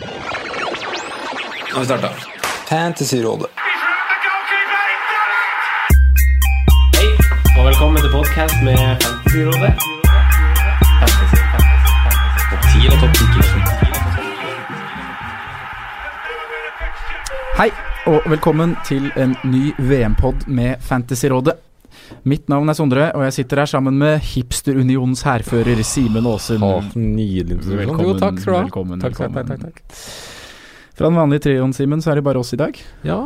Nå har vi starta. Fantasyrådet. Hei, og velkommen til podcast med Fantasyrådet. Fantasy, fantasy, fantasy. Topp 10 eller topp 10 Hei, og velkommen til en ny VM-pod med Fantasyrådet. Mitt navn er Sondre, og jeg sitter her sammen med Hipsterunionens hærfører Simen Aasen. Å, nydelig. Velkommen, Jo, takk skal du ha. velkommen, takk, velkommen. Takk, takk, takk, Fra den vanlige trioen, Simen, så er det bare oss i dag. Ja,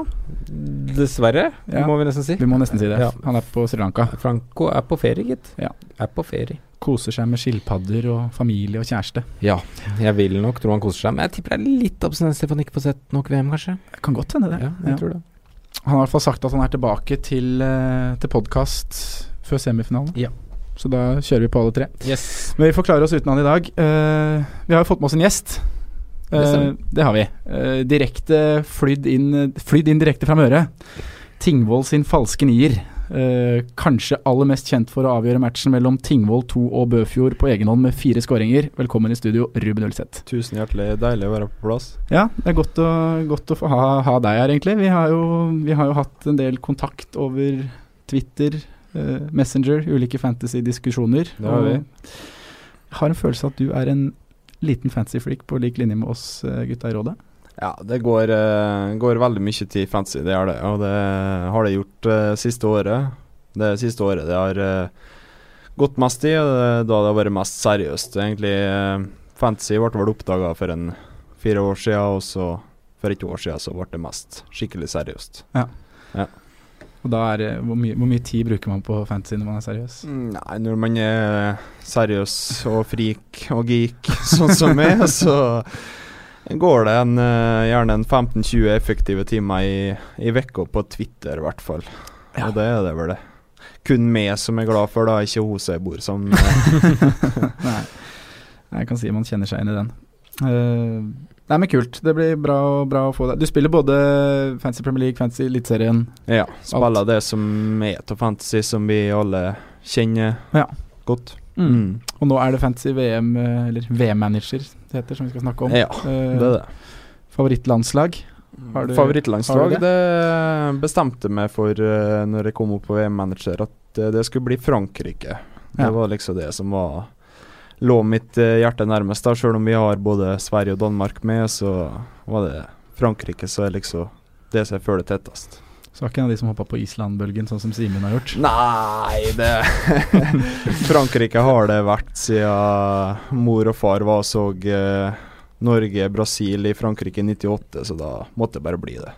dessverre, Ja. må vi nesten si. Vi må nesten si det. Ja. Han er på Sri Lanka. Franco er på ferie, gitt. Ja. Er på ferie. Koser seg med skilpadder og familie og kjæreste. Ja, jeg vil nok tro han koser seg, men jeg tipper det er litt abstinenser for han ikke får sett nok VM, kanskje. Det kan godt hende, det. Ja, jeg tror det. Han har i hvert fall sagt at han er tilbake til, eh, til podkast før semifinalen. Ja. Så da kjører vi på alle tre. Yes. Men vi får klare oss uten han i dag. Uh, vi har jo fått med oss en gjest. Eh, det har vi. Uh, direkte flydd inn, flydd inn direkte fra Møre. Tingvoll sin falske nier. Eh, kanskje aller mest kjent for å avgjøre matchen mellom Tingvoll 2 og Bøfjord på egen hånd med fire skåringer. Velkommen i studio, Ruben Ulseth. Tusen hjertelig deilig å være på plass. Ja, det er godt å, godt å få ha, ha deg her, egentlig. Vi har, jo, vi har jo hatt en del kontakt over Twitter, eh, Messenger, ulike fantasy-diskusjoner. Jeg har en følelse at du er en liten fancy freak på lik linje med oss eh, gutta i rådet. Ja, det går, eh, går veldig mye tid i fantasy, det gjør det. Og det har det gjort uh, siste året. Det siste året det har eh, gått mest i, og det, da det har vært mest seriøst. Egentlig eh, Fantasy ble vel oppdaga for en fire år siden, og så for et år siden så ble det mest skikkelig seriøst. Ja Og da er det, hvor, mye, hvor mye tid bruker man på fantasy når man er seriøs? Mm, Nei, når man er seriøs og freak og geek, sånn som meg, så går det en, eh, gjerne en 15-20 effektive timer i, uka på Twitter, i hvert fall. Ja. Og det er det vel det. Kun meg som er glad for, da, ikke hun som jeg bor som. Nei. Nei, Jeg kan si man kjenner seg inn i den. Uh, nei, men kult. Det blir bra, bra å få deg. Du spiller både Fantasy Premier League, Fantasy Eliteserien. ja, spiller det som er av fantasy, som vi alle kjenner Ja. godt. Mm. Mm. Og nå er det Fantasy VM, eh, eller VM-manager, det heter, som vi skal snakke om. Ja, Eh, det er det. Favorittlandslag? Har du- Favorittlandslag? har du det? bestemte meg for uh, når jeg kom opp på VM-manager, at eh, det skulle bli Frankrike. Det Ja. var liksom det som var lå mitt eh, hjerte nærmest. da Selv om vi har både Sverige og Danmark med, så var det Frankrike som er liksom det som jeg føler tettest. Så var ikke en av de som hoppa på Island-bølgen, sånn som Simen har gjort. Nei, det Frankrike har det vært siden mor og far var og så eh, Norge-Brasil i Frankrike i 98, så da måtte det bare bli det.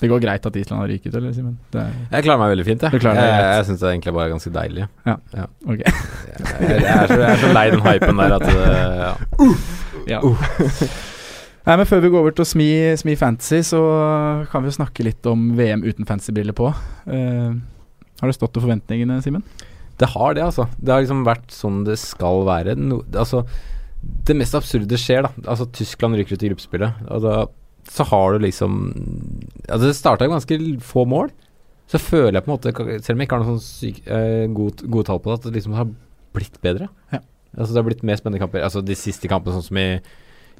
Det går greit at Island har ryket, eller, Simen? Det Jeg klarer meg veldig fint, jeg. Jeg jeg syns det egentlig bare er ganske deilig. ok. Jeg, jeg, er så, jeg er så lei den hypen der at det, ja. Ja. Nei, men Før vi går over til å smi, smi fantasy, så kan vi jo snakke litt om VM uten fantasybriller på. Uh, har det stått til forventningene, Simen? Det har det, altså. Det har liksom vært sånn det skal være. No, altså, det mest absurde skjer, da. Altså, Tyskland rykker ut i gruppespillet. Og da, så har du liksom Altså, det starta ganske få mål. Så føler jeg på en måte, selv om jeg ikke har noen sånn syk, eh, god, gode tall på det, at det liksom har blitt bedre. Ja. Altså, det har blitt mer spennende kamper. Altså, de siste kampene, sånn som i,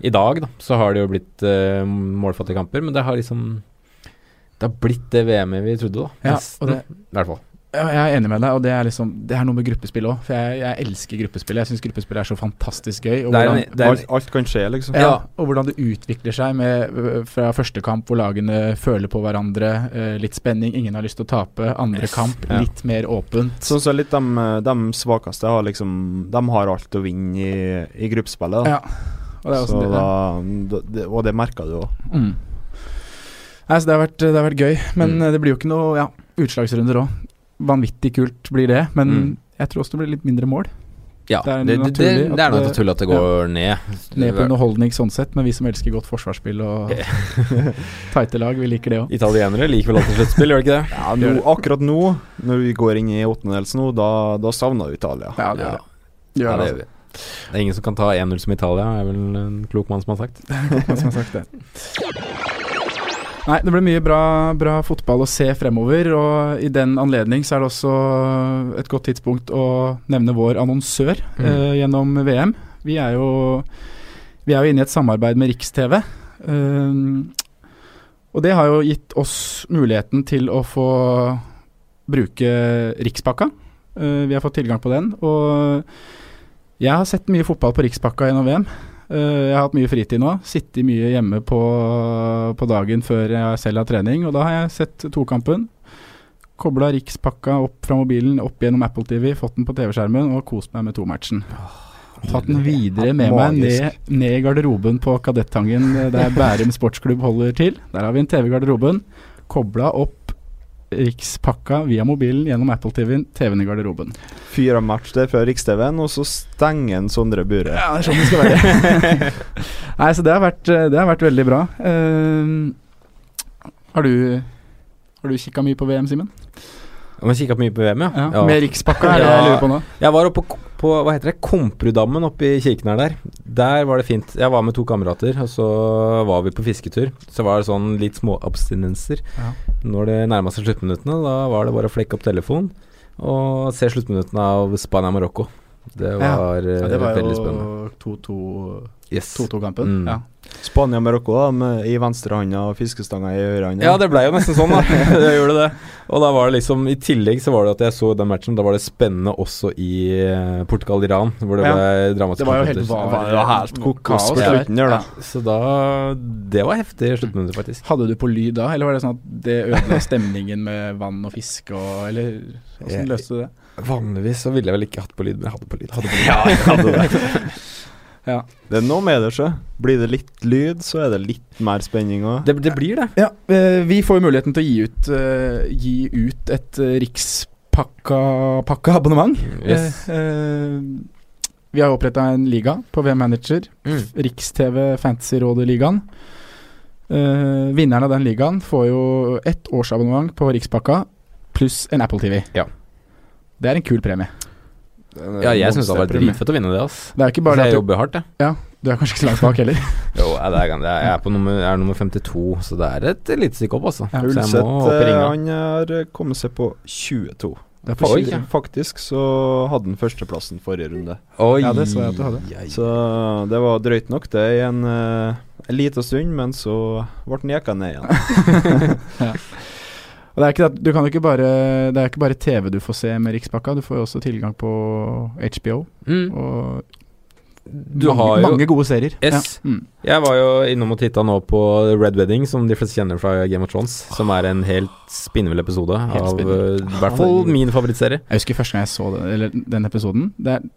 i dag, da, så har det jo blitt uh, målfattige kamper. Men det har liksom Det har blitt det VM-et vi trodde, da. Ja, det- I hvert fall. Ja, jeg er enig med deg, og det er liksom Det er noe med gruppespill òg. For jeg, jeg elsker gruppespill. Jeg syns gruppespill er så fantastisk gøy. Og Det er hvordan, en, det er alt, alt kan skje, liksom. ja, og hvordan det utvikler seg med, fra første kamp hvor lagene føler på hverandre. øh, litt spenning, ingen har lyst til å tape. Andre Yes, kamp, ja. litt mer åpent. Sånn som litt de, de svakeste har liksom De har alt å vinne i, i gruppespillet. Da. Ja. Og det det, da, det, og det merka du òg. Mm. Det har vært, det har vært gøy. Men Mm. øh, det blir jo ikke noe ja, utslagsrunder òg. Vanvittig kult blir det. Men Mm. jeg tror også det blir litt mindre mål. Ja, Det er det, det, det, naturlig det er at nok det- at det går ned. Ned på underholdning sånn sett, men vi som elsker godt forsvarsspill og tighte lag, vi liker det òg. Italienere liker vel alltid sluttspill, gjør de ikke det? Ja, nå, akkurat nå, når vi går inn i åttendedels nå, da, da savner vi Italia. Ja, det gjør Ja. det. Gjør Ja, det, det altså. gjør vi. Det er ingen som kan ta 1-0 som Italia, er vel en klok mann som har sagt. Som har sagt det. Nei, det blir mye bra, bra fotball å se fremover, og i den anledning så er det også et godt tidspunkt å nevne vår annonsør Mm. eh, gjennom VM. Vi er jo Vi er jo inne i et samarbeid med Riks-TV. Eh, og det har jo gitt oss muligheten til å få bruke Rikspakka. Eh, vi har fått tilgang på den. Og jeg har sett mye fotball på Rikspakka gjennom VM. Eh, jeg har hatt mye fritid nå. Sittet mye hjemme på, på dagen før jeg selv har trening. Og da har jeg sett tokampen. Kobla Rikspakka opp fra mobilen, opp gjennom Apple TV, fått den på TV-skjermen og kost meg med tomatchen. Tatt den videre med meg ned, ned i garderoben på Kadettangen eh, der Bærum sportsklubb holder til. Der har vi en TV i garderoben. Kobla opp Rikspakka via mobilen gjennom Apple TV-en, i garderoben. Fyra match der før Riks-TV-en, og så stenger en Sondre buret. Ja, det er sånn det skal være. Nei, så det har vært, det har vært veldig bra. Uh, har du Har du kikka mye på VM, Simen? Om jeg kikka mye på VM, ja? Ja. Med Rikspakka, er det jeg lurer på nå? Jeg var oppe på, på hva heter det, Komprudammen oppe i kirken her der. Der var det fint. Jeg var med to kamerater, og så var vi på fisketur. Så var det sånn litt små abstinenser. Ja. Når det nærma seg sluttminuttene, da var det bare å flekke opp telefonen og se sluttminuttene av Spania-Marokko. Det var ja. Ja, det var veldig spennende. 2-2 Yes. 2-2-kampen. Mm. Ja. Spania-Marokko da, med, i venstrehånda og fiskestanga i høyrehånda. Ja, det ble jo nesten sånn, da. det gjorde det. Og da var det liksom I tillegg så var det at jeg så den matchen, da var det spennende også i eh, Portugal-Iran, hvor det Ja. ble dramatisk. Det var jo helt var, Det var helt kokos på slutten der, da. Så da Det var heftig sluttminutter, faktisk. Hadde du på lyd da, eller var det sånn at det ødela stemningen med vann og fisk og Eller åssen løste du det? Vanligvis så ville jeg vel ikke hatt på lyd, men jeg hadde på lyd. Ja, jeg hadde det. Ja. Det er noe med det, sjø. Blir det litt lyd, så er det litt mer spenning òg. Det, det blir det. Ja, eh, vi får jo muligheten til å gi ut, eh, gi ut et uh, rikspakka-abonnement. Yes. Eh, eh, vi har oppretta en liga på VM Manager. Mm. Riks-TV Fantasyrådet-ligaen. Eh, vinneren av den ligaen får jo ett årsabonnement på Rikspakka pluss en Apple TV. Ja. Det er en kul premie. Ja, jeg syns det hadde vært dritfett å vinne det, ass. Det er ikke bare det jeg jobber hardt, jeg. du er kanskje ikke så langt bak heller. Jo, ja, er, jeg er på nummer, jeg er nummer 52, så det er et lite stykke opp, altså. Ja, Ulseth eh, han har eh, kommet seg på 22. Det er på Oi, ja. Faktisk så hadde han førsteplassen forrige runde. Oi, Ja, det så jeg at du hadde. Så det var drøyt nok, det, i en, en liten stund, men så ble han jekka ned igjen. Og det er ikke, at, du kan jo ikke bare, det er ikke bare TV du får se med Rikspakka, du får jo også tilgang på HBO. Mm. Og Du mange, har jo mange gode serier. Yes. Ja. Mm. Jeg var jo innom og titta nå på Red Wedding, som de fleste kjenner fra Game of Thrones. Som er en helt spinnvill episode Helt av eh, i hvert fall min favorittserie. Jeg husker første gang jeg så det, eller den episoden. Det er,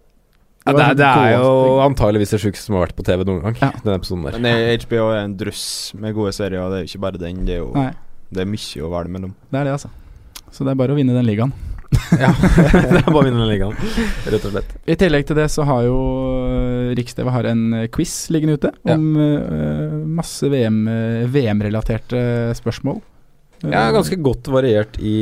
Ja, det, er, det er jo antageligvis det sjukeste som har vært på TV noen gang. Ja. Den episoden der. Men HBO er en druss med gode serier, og det er jo ikke bare den. Det er jo Nei, det er mye å velge mellom. det er det, altså. Så det er bare å vinne den ligaen. Ja, det er bare å vinne den ligaen, rett og slett. I tillegg til det så har jo øh, Riks-TV har en øh, quiz liggende ute Ja. om øh, masse VM-relaterte VM-relaterte spørsmål. Ja, ganske godt variert i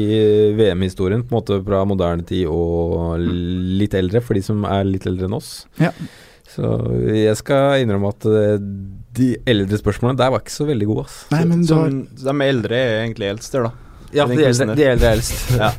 VM-historien, på en måte fra moderne tid og litt eldre, for de som er litt eldre enn oss. Ja. Så jeg skal innrømme at eh, de eldre spørsmålene der var ikke så veldig gode, ass. Nei, men du har de eldre er egentlig eldst der, da. Ja, de eldre, de eldre er eldst. Ja.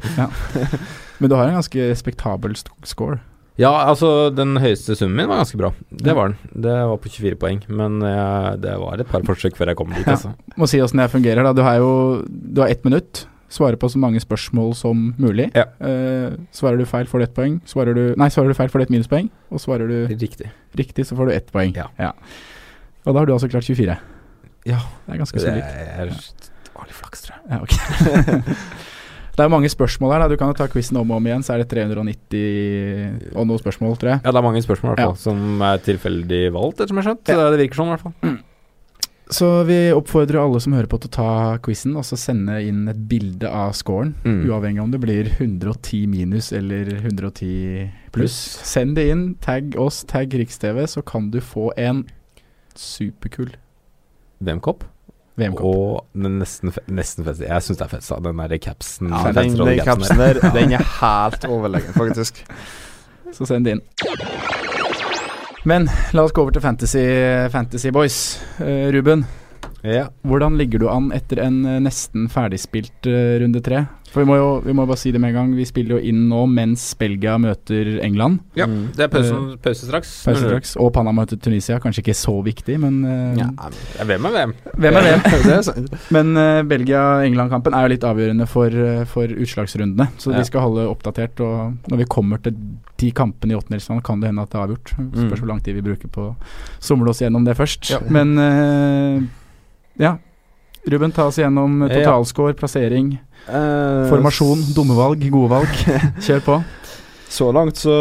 Men du har en ganske respektabel score. Ja, altså den høyeste summen min var ganske bra. Det var den. Det var på 24 poeng, men jeg, det var et par forsøk før jeg kom dit, Ja. altså. Må si åssen det fungerer. da Du har jo Du har ett minutt. Svare på så mange spørsmål som mulig. Ja. Eh, svarer du feil, får du ett poeng. Svarer du, nei, svarer du feil, får du ett minuspoeng. Og svarer du Riktig. riktig, så får du ett poeng. Ja. Og da har du altså klart 24. Ja. Det er ganske Det solid. er det er litt flaks, tror jeg. Ja, ok. det er mange spørsmål her. da Du kan jo ta quizen om og om igjen, så er det 390 og noen spørsmål, tror jeg. Ja, det er mange spørsmål i hvert Ja. som er tilfeldig valgt, ettersom jeg har skjønt. Så det virker sånn, i hvert fall. Så vi oppfordrer alle som hører på til å ta quizen, og så sende inn et bilde av scoren. Mm. Uavhengig om det blir 110 minus eller 110 pluss. Send det inn, tagg oss, tagg Riks-TV, så kan du få en superkul VM-kopp. VM-kopp. Og den nesten, nesten fest. Jeg syns det er fett, sa den der capsen. Ja, den, den capsen der, den er helt overlegen, faktisk. Så send det inn. Men la oss gå over til Fantasy, fantasy Boys. Uh, Ruben, Ja. Hvordan ligger du an etter en eh, nesten ferdigspilt uh, runde tre? For vi må jo vi må bare si det med en gang, vi spiller jo inn nå mens Belgia møter England. Ja, Mm. det er pause, pause straks. Pause straks. Og Panama møter Tunisia. Kanskje ikke så viktig, men uh, Ja, hvem er hvem? Hvem er hvem? Men Belgia-England-kampen er jo litt avgjørende for, for utslagsrundene. Så Ja. vi skal holde oppdatert. Og når vi kommer til de kampene i åttendelsfinalen, kan det hende at det er avgjort. Spørs hvor lang tid vi bruker på å somle oss gjennom det først. Ja. Men ja. Ruben, ta oss gjennom Ja. totalscore, plassering, uh, formasjon, dumme valg, gode valg. Kjør på. Så langt så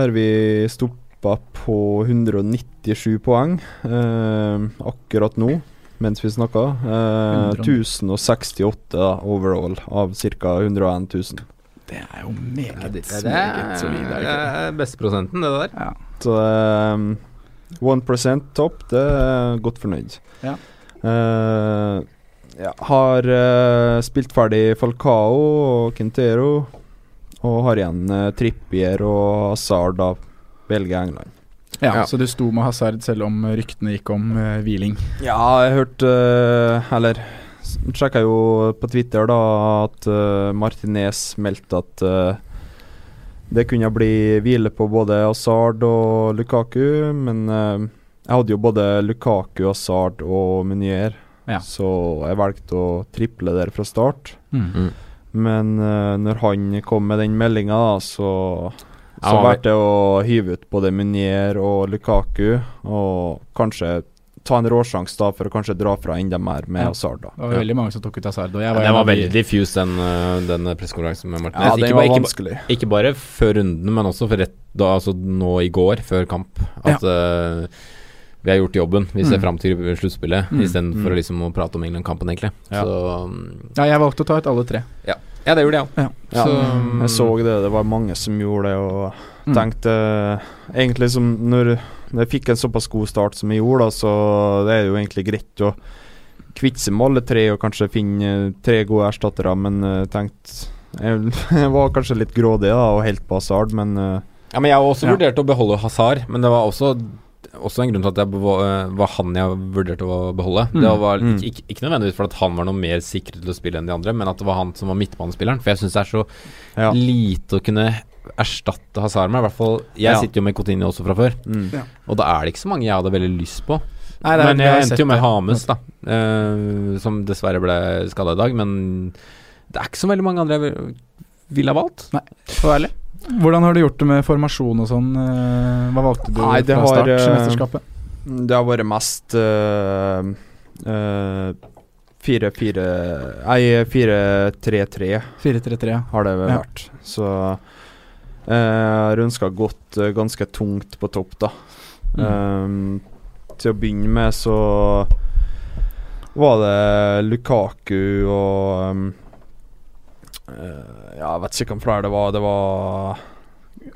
har vi stoppa på 197 poeng uh, akkurat nå, mens vi snakka. Eh, 1068 da, overall av ca. 101 000. Det er jo meget, Ja, det, det, meget solid. Er det er besteprosenten, det der. Ja. Så eh, 1 topp, det er godt fornøyd. Ja. Eh, ja, har uh, spilt ferdig Falcao og Quintero, og har igjen uh, Trippier og Hazard av Belgia-England. Ja, Ja. Så du sto med Hazard selv om ryktene gikk om uh, hviling. Ja, jeg hørte uh, Eller sjekka jo på Twitter da at Martinez meldte at det kunne bli hvile på både Hazard og Lukaku, men jeg hadde jo både Lukaku, Hazard og Munier, Ja. så jeg valgte å triple der fra start. Mm. Men uh, når han kom med den meldinga, så Ja, så valgte jeg å hive ut både Munier og Lukaku, og kanskje ta en råsjanse da for å kanskje dra fra enda mer med Ja. Hazard. da Det var veldig mange som tok ut Hazard. Og jeg Ja, var det var veldig diffuse, den, øh, den pressekonferansen med Martinez. Ja, ikke, den var ikke, vanskelig. ikke bare før runden, men også for rett da, altså nå i går, før kamp. At øh, vi har gjort jobben. Vi ser Mm. fram til sluttspillet, Mm. istedenfor Mm. liksom å prate om England-kampen, egentlig. Ja. Så um, Ja, jeg valgte å ta ut alle tre. ja, det gjorde jeg òg. Ja. Ja, Um, jeg så det. Det var mange som gjorde det, og Mm. tenkte Egentlig som når når jeg fikk en såpass god start som jeg gjorde, da, så det er jo egentlig greit å kvitte seg med alle tre og kanskje finne eh, tre gode erstattere, men jeg tenkte jeg, jeg var kanskje litt grådig da og helt på Hazard, men uh, Ja, men jeg har også Ja. vurdert å beholde Hazard, men det var også også en grunn til at det var, var han jeg vurderte å beholde. Mm. Det var Mm. ikke, ikke, ikke nødvendigvis for at han var noe mer sikret til å spille enn de andre, men at det var han som var midtbanespilleren. For jeg syns det er så ja. lite å kunne erstatte Hazar med. I hvert fall Jeg Ja. sitter jo med Coutinho også fra før, Mm. Ja. og da er det ikke så mange jeg hadde veldig lyst på. Nei, er- men jeg jeg endte jo med. Hames, da, uh, som dessverre ble skada i dag. Men det er ikke så veldig mange andre jeg vil- ville ha valgt, Nei. for å være ærlig. Hvordan har du gjort det med formasjon og sånn? eh, Hva valgte du Nei, fra har, start i eh, mesterskapet? Det har vært mest uh, Fire-fire Nei, fire-tre-tre 4-3-3. har det vært. Ja. Så uh, Rønska har gått eh, ganske tungt på topp, da. Mm. Um, til å begynne med så var det Lukaku og um, eh, jeg vet ikke hvem flere det var. Det var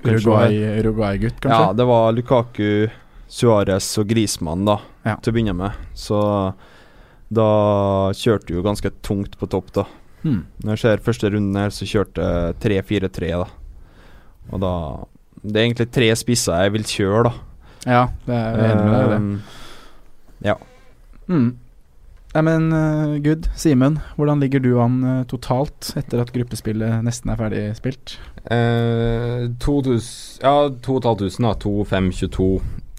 Uruguay- Uruguay-gutt, Ja, det var Lukaku, Suárez og Grismann, da, Ja. til å begynne med. Så da kjørte jo ganske tungt på topp, da. Hmm. Når jeg ser første runden her, så kjørte jeg 3-4-3, da. Og da Det er egentlig tre spisser jeg vil kjøre, da. Ja, det er jeg enig med deg i det. ja. Mm. Nei, men uh, good. Simen, hvordan ligger du an uh, totalt etter at gruppespillet nesten er ferdig spilt? Uh, 2000, ja, 2500, da. 2522.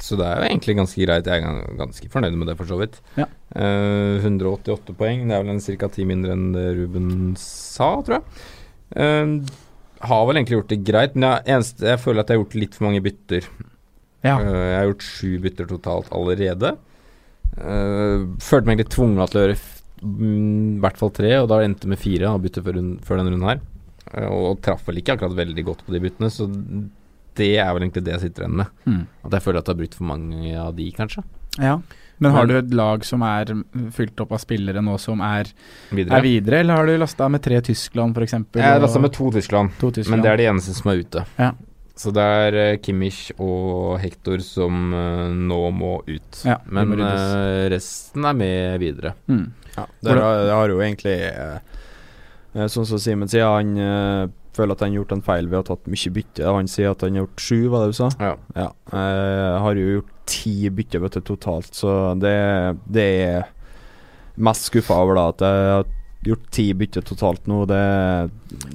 Så det er jo egentlig ganske greit. Jeg er ganske fornøyd med det, for så vidt. Ja. Uh, 188 poeng. Det er vel en ca. ti mindre enn det Ruben sa, tror jeg. Uh, har vel egentlig gjort det greit, men jeg, eneste, jeg føler at jeg har gjort litt for mange bytter. Ja. Uh, jeg har gjort sju bytter totalt allerede. Uh, følte meg egentlig tvunget til å gjøre mm, i hvert fall tre, og da endte det med fire av bytte før, før denne runden her. Uh, og traff vel ikke akkurat veldig godt på de byttene, så det er vel egentlig det jeg sitter igjen med. Mm. At jeg føler at jeg har brukt for mange av de, kanskje. ja. Men har du et lag som er fylt opp av spillere nå som er, Videre. er videre, eller har du lasta med tre Tyskland, f.eks.? jeg lasta med to Tyskland, to Tyskland. men det er de eneste som er ute. Ja. Så det er eh, Kimmich og Hector som eh, nå må ut. Ja, men eh, resten er med videre. Mm. ja, det har, det har jo egentlig Sånn som Simen sier, han føler at han har gjort en feil ved å ha tatt mye bytte. Han sier at han har gjort sju, var det du sa? Ja. Ja. Har jo gjort ti bytter totalt, så det, det er mest skuffa over, da. At jeg har gjort ti bytter totalt nå. Det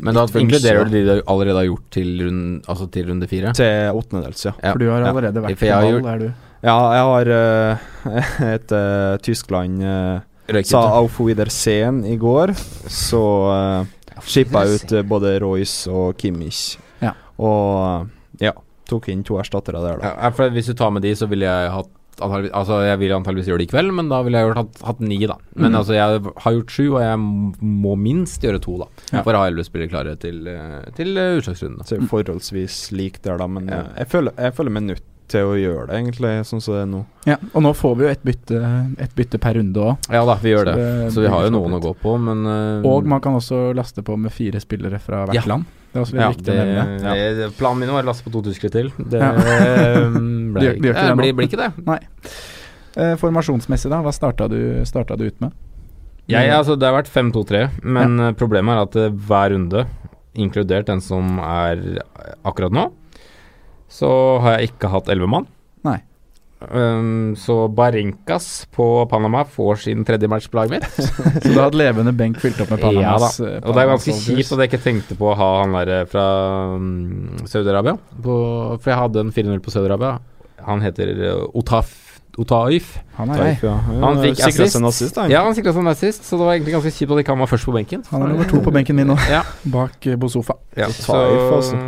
Men da inkluderer du de du allerede har gjort til, rund, altså til runde fire? Til åttendedels, ja. Ja. For du har Ja. allerede vært i på jeg har er du? Ja, jeg har uh, et uh, Tyskland uh, sa auf Wiedersehen i går, så uh, shippa jeg ut uh, både Royce og Kimmich. Ja. Og ja, tok inn to erstattere der, da. Ja, for hvis du tar med de, så ville jeg hatt Altså, jeg vil antageligvis gjøre det i kveld, men da ville jeg gjort, hatt, hatt ni, da. Men Mm. altså, jeg har gjort sju, og jeg må minst gjøre to, da. Ja. For å ha elleve spillere klare til, eh, til eh, utslagsrunden. Så er forholdsvis lik der, da. Men Ja. eh, jeg, føler, jeg føler nødt til å gjøre det, egentlig, sånn som det er nå. Ja, og nå får vi jo et bytte, et bytte per runde òg. Ja da, vi gjør det. Så vi har jo noen å gå på, men uh, Og man kan også laste på med fire spillere fra hvert Ja. land. Det er også ja, viktig det, å nevne. det- Planen min var å laste på to tyskere til. Det Ja. eh, ble, Det det ikke eh, det Nei. blir, blir ikke det. Eh, formasjonsmessig, da? Hva starta du, starta du ut med? Jeg, altså, det har vært 5-2-3, men problemet er at hver runde, inkludert den som er akkurat nå, så har jeg ikke hatt 11 mann. Nei. Um, så Barenkas på Panama får sin tredje match på laget mitt. Så du har hatt levende benk fylt opp med Panamas. Ja da. Og det er ganske kjipt at jeg ikke tenkte på å ha han der fra um, Saudi-Arabia. For jeg hadde en 4-0 på Saudi-Arabia. Han heter uh, Otaf, Otaif. Han er Taif, Ja, Han fikk assist. seg en assist, han. Ja, han sikra seg en assist, så det var egentlig ganske kjipt at ikke han var først på benken. Han er nummer to på benken min nå, Ja. bak på Bosofa. Ja, Så så Taif, altså.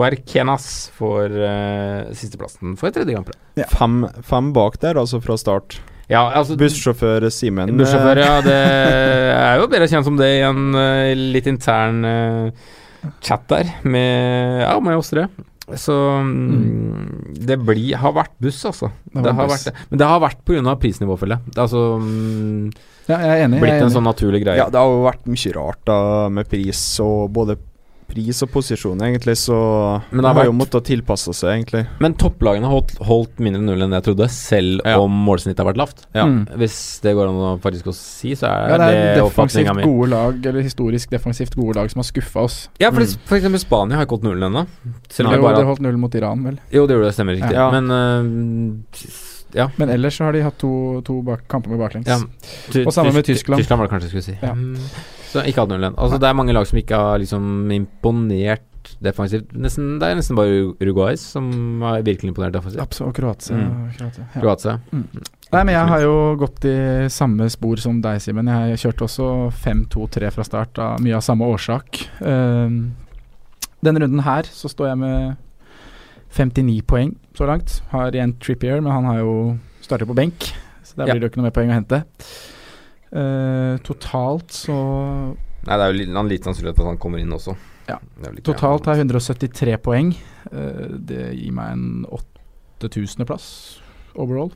Barkenas får uh, sisteplassen for tredje gang. Ja. Fem, fem bak der, altså, fra start. Ja, altså Bussjåfør Simen. Bussjåfør, ja. Det er jo bedre kjent som det i en uh, litt intern uh, chat der med, ja, med oss tre. Så mm, det blir, har vært buss, altså. Det Det, har buss. vært det. Men det har vært pga. prisnivået, føler jeg. Det har altså mm, Ja, jeg er enig. blitt jeg er en enig. sånn naturlig greie. Ja, det har jo vært mye rart da med pris, og både pris og posisjon, egentlig, så Men det har vært... jo måttet tilpasse seg, egentlig. Men topplagene har holdt, holdt mindre null enn jeg trodde, selv Ja. om målsnittet har vært lavt. Ja. Mm. Hvis det går an å faktisk å si, så er Ja, det er det defensivt oppfatninga mi. gode lag, eller historisk defensivt gode lag, som har skuffa oss. Ja, for, Mm. for eksempel Spania har ikke holdt nullen ennå. Selv om Jo, bare holdt null mot Iran, vel. Jo, det gjorde det, stemmer riktig. Ja. Men uh, ja. Men ellers så har de hatt to, to bak, kamper med baklengs. ja. Og sammen med Tyskland. Tyskland var det kanskje jeg skulle si. Ja. Mm. Så ikke hatt igjen. Altså, det er mange lag som ikke har liksom imponert defensivt. Nesten, det er nesten bare Uruguay som har virkelig imponert defensivt. Absolutt. Og Kroatia. Mm. Kroatia. Ja. Kroatia. Nei, men jeg har jo gått i samme spor som deg, Simen. Jeg kjørte også 5-2-3 fra start, av mye av samme årsak. Um, denne runden her så står jeg med 59 poeng så langt. Har igjen Trippier, men han har jo startet på benk, så der Ja. blir det jo ikke noe mer poeng å hente. Eh, totalt så Nei, det er jo en liten sannsynlighet at han kommer inn også. Ja. Er Totalt har jeg 173 poeng. Uh, det gir meg en 8000.-plass overall.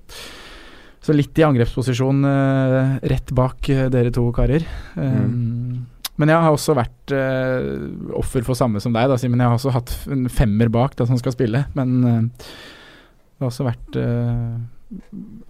Så litt i angrepsposisjon uh, rett bak dere to karer. Um, Men jeg har også vært offer for samme som deg, da, Simen. Jeg har også hatt en femmer bak da, som skal spille, men det har også vært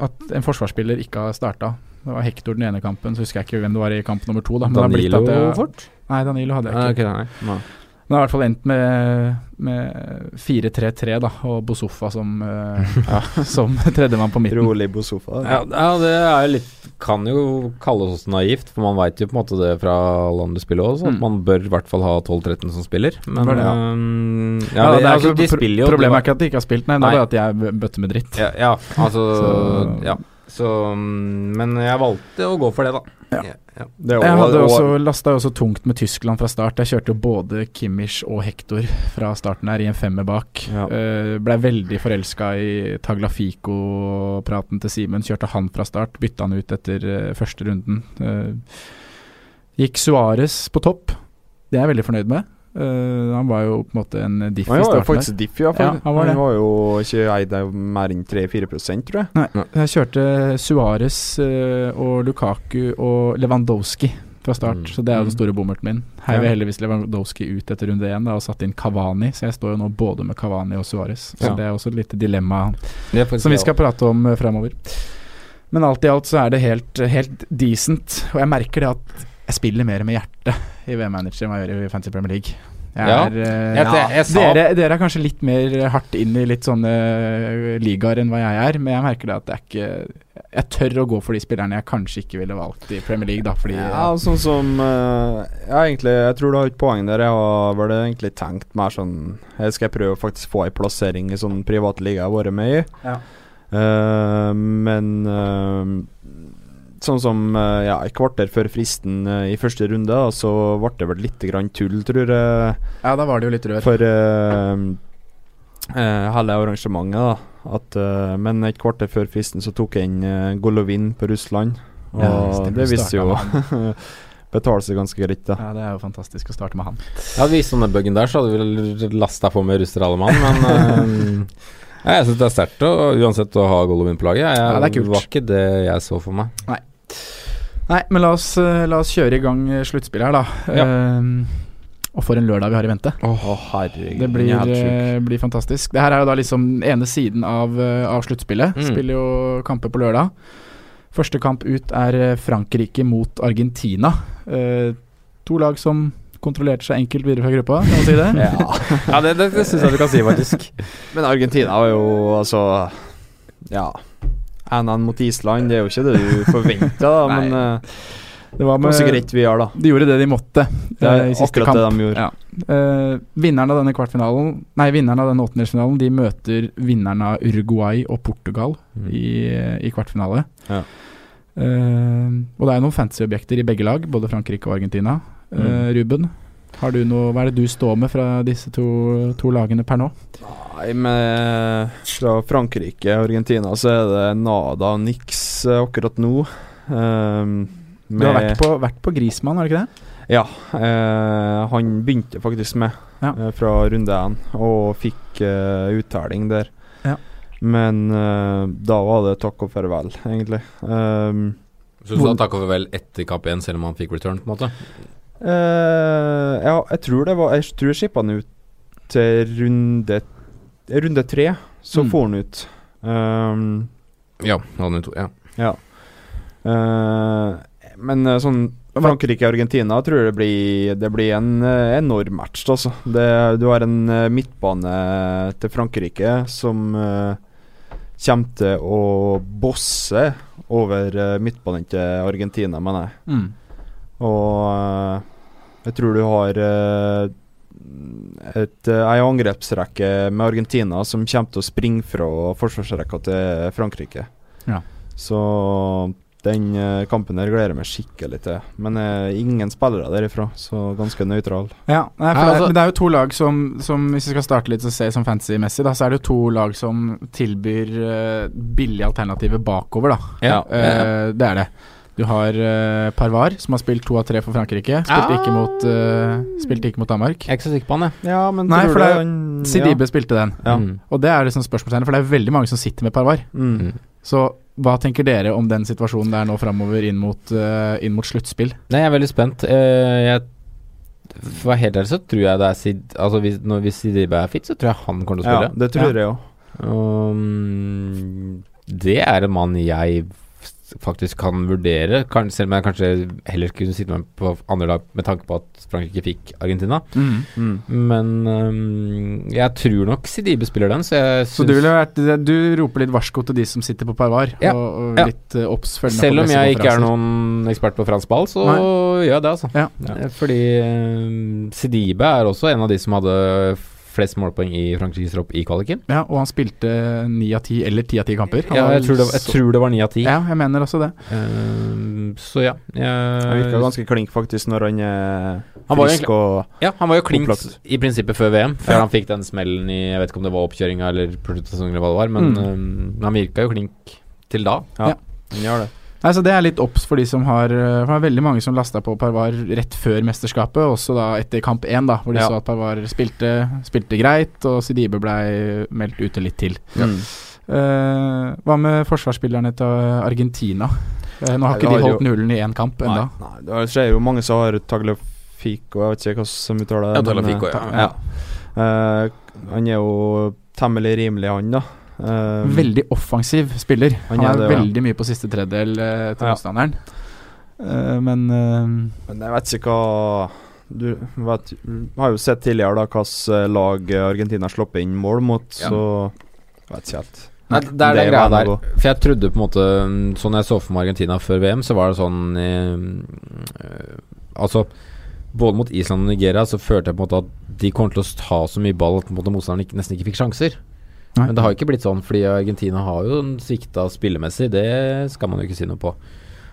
at en forsvarsspiller ikke har starta. Det var Hector den ene kampen, så husker jeg ikke hvem det var i kamp nummer to. Da. Men det har blitt Danilo det jeg- fort? Nei, Danilo hadde jeg Ah, ikke. nei. Nei. Men det har i hvert fall endt med, med 4-3-3, da, og Bosofa som, eh, ja, som tredjemann på midten. Rolig Bosofa. Ja, ja, det er jo litt Kan jo kalles også naivt, for man veit jo på en måte det fra landet spiller også, at Mm. man bør i hvert fall ha 12-13 som spiller. Men det, ja. øhm, ja, Ja, det, det er altså, de spiller jo problemet er ikke at de ikke har spilt, nei, det er bare at jeg er bøtter med dritt. Ja, ja altså Så- Ja. Så mm, Men jeg valgte å gå for det, da. Ja. ja. Det var, Jeg hadde og- også lasta jo også tungt med Tyskland fra start. Jeg kjørte jo både Kimmich og Hector fra starten her i en femmer bak. Ja. Uh, Blei veldig forelska i Taglafico-praten til Simen. Kjørte han fra start, bytta han ut etter uh, første runden. Uh, gikk Suárez på topp. Det er jeg veldig fornøyd med. Eh, han var jo på en måte en diff Han i var jo starten. der. faktisk diff, fall. Ja, han var det. jo ikke eid av mer enn 3-4 tror jeg. Nei, jeg kjørte Suárez uh, og Lukaku og Lewandowski fra start, Mm. så det er jo den Mm. store bommerten min. Heiv Ja. heldigvis Lewandowski ut etter runde én og satt inn Kavani, så jeg står jo nå både med Kavani og Suárez. Så Ja. det er også et lite dilemma som vi skal prate om uh, fremover. Men alt i alt så er det helt, helt decent, og jeg merker det at jeg spiller mer med hjertet i VM-manager enn jeg gjør i Fancy Premier League. Jeg Ja. er, eh, Jeg- jeg- jeg dere, dere er kanskje litt mer hardt inn i litt sånne eh, ligaer enn hva jeg er, men jeg merker det at det er ikke jeg tør å gå for de spillerne jeg kanskje ikke ville valgt i Premier League, da, fordi Ja, sånn som eh, Ja, egentlig, jeg tror du har et poeng der. Jeg har vel egentlig tenkt mer sånn Jeg skal prøve å faktisk få ei plassering i sånn private liga jeg har vært med i. Ja. Uh, men eh, sånn som eh, ja, et kvarter før fristen eh, i første runde, da, så ble det vel litt grann tull, tror jeg, Ja, da var det jo litt rør. for uh, hele arrangementet. da at, uh, Men et kvarter før fristen så tok jeg inn uh, Golovin på Russland, og Ja, stemmer, det viste jo Betale betaler seg ganske greit, da. Ja, det er jo fantastisk å starte med han. Ja, Hadde vi visst om den buggen der, så hadde vi vel lasta på med russere alle mann, men eh, ja, Jeg syns det er sterkt uansett å ha Golovin på laget. Jeg, Ja, det er kult. var ikke det jeg så for meg. Nei, men la oss, eh, la oss kjøre i gang eh, sluttspillet her, da. Ja. Ehm, og for en lørdag vi har i vente. Oh, herregud. Det blir, eh, blir fantastisk. Det her er jo da liksom ene siden av, av sluttspillet. Mm. Spiller jo kamper på lørdag. Første kamp ut er Frankrike mot Argentina. Uh, to lag som kontrollerte seg enkelt videre fra gruppa, kan man si det? Ja. Ja, det, det, det syns jeg du kan si, faktisk. Men Argentina var jo altså Ja. 1-1 mot Island, det er jo ikke det du forventer, men eh, Det var var så greit vi gjør, da. De gjorde det de måtte Det er eh, i siste akkurat kamp. det de gjorde. Ja. Uh, vinneren av denne kvartfinalen Nei, vinneren av denne åttendelsfinalen De møter vinneren av Uruguay og Portugal Mm. i, i kvartfinale. Ja. Uh, og det er noen fancy objekter i begge lag, både Frankrike og Argentina. Eh, Mm. Ruben, noe, hva er det du står med fra disse to, to lagene per nå? Nei, med fra Frankrike og Argentina så er det nada og niks eh, akkurat nå. Um, Du har vært på, vært på Grismann, har du ikke det? Ja, eh, han begynte faktisk med Ja. eh, fra runde én, og fikk eh, uttelling der. Ja. Men eh, da var det takk og farvel, egentlig. Um, Så du sa takk og farvel etter kamp 1, selv om han fikk return, på en måte? Eh, ja, jeg tror det var Jeg tror jeg skippa han ut til runde Runde tre, så Mm. for han ut. Um, Ja, han er to, ja. Ja. Uh, men eh, sånn Frankrike-Argentina tror jeg det blir, det blir en enorm match. Altså. Det, du har en midtbane til Frankrike som uh, kommer til å bosse over uh, midtbanen til Argentina, mener jeg. Mm. Og eh, jeg tror du har uh, et, uh, ei angrepsrekke med Argentina som kommer til å springe fra forsvarsrekka til Frankrike. Ja. Så den eh, kampen her gleder jeg meg skikkelig til. Men uh, ingen spillere derifra, så ganske nøytral. Ja, nei, for Nei, det, altså- men det er jo to lag som, som Hvis vi skal starte litt og se som fancy-messig, så er det jo to lag som tilbyr uh, billige alternativer bakover, da. Ja, Eh, det er det. Du har uh, Parvar, som har spilt to av tre for Frankrike. Spilte, Ah. ikke, mot, uh, spilte ikke mot Danmark. Jeg er ikke så sikker på han, jeg. Ja, men Nei, for det er- han- Sidibe spilte den. Ja. Mm. Og det er liksom spørsmålstegnet, for det er veldig mange som sitter med Parvar. Mm. Mm. Så hva tenker dere om den situasjonen det er nå framover inn mot, uh, inn mot sluttspill? Nei, jeg er veldig spent. Uh, jeg For å være helt ærlig så tror jeg det er Sid Altså hvis, når, hvis Sidibe er fit, så tror jeg han kommer til å ja, spille. det tror jeg òg. Um, det er en mann jeg faktisk kan vurdere, kan, selv om jeg kanskje heller kunne sitte med på andre lag med tanke på at Frankrike fikk Argentina. Mm. Men um, jeg tror nok Sidibe spiller den, så jeg Så du, ville vært, du roper litt varsko til de som sitter på Parvar, Ja, og, og ja. litt uh, obs Selv om jeg ikke er noen ekspert på fransk ball, så Nei. gjør jeg det, altså. Ja. Eh, Fordi um, Sidibe er også en av de som hadde flest målpoeng i Frankrikes tropp i kvaliken. Ja, og han spilte ni av ti, eller ti av ti kamper. Han Ja, jeg tror det, jeg tror det var ni av ti. Ja, jeg mener også det. Uh, så ja. Han virka ganske klink, faktisk, når han er Han var jo frisk og ja, han var jo klink Opplagt. i prinsippet før VM, før Ja. han fikk den smellen i Jeg vet ikke om det var oppkjøringa eller produktsesongen eller hva det var, men Mm. um, han virka jo klink til da. Ja. Han gjør det. Nei, så Det er litt obs for de som har uh, For det er veldig mange som lasta på Parvar rett før mesterskapet, også da etter kamp én, da, hvor de Ja. så at Parvar spilte, spilte greit, og Sidibe blei meldt ute litt til. Mm. Uh, hva med forsvarsspillerne til Argentina? Uh, nå har Nei, ikke de holdt jo- nullen i én kamp ennå. Nei, nei, det skjer jo mange som har Tagliafico, jeg vet ikke hva som uttaler det. Ja, Tagliafico, eh, ja. Uh, han er jo temmelig rimelig, han, da. Eh, Veldig offensiv spiller. Han, Han er det, veldig ja. mye på siste tredjedel uh, til Ja. motstanderen. Uh, men uh, Men jeg vet ikke hva Du vet, har jo sett tidligere da hvilket lag Argentina sluppet inn mål mot, Ja. så jeg vet ikke helt. Nei, det er den Det greia der. For jeg trodde på en måte Sånn jeg så for meg Argentina før VM, så var det sånn eh, Altså både mot Island og Nigeria så følte jeg på en måte at de kom til å ta så mye ball at motstanderen nesten ikke fikk sjanser. Nei. Men det har jo ikke blitt sånn, fordi Argentina har jo svikta spillemessig. Det skal man jo ikke si noe på.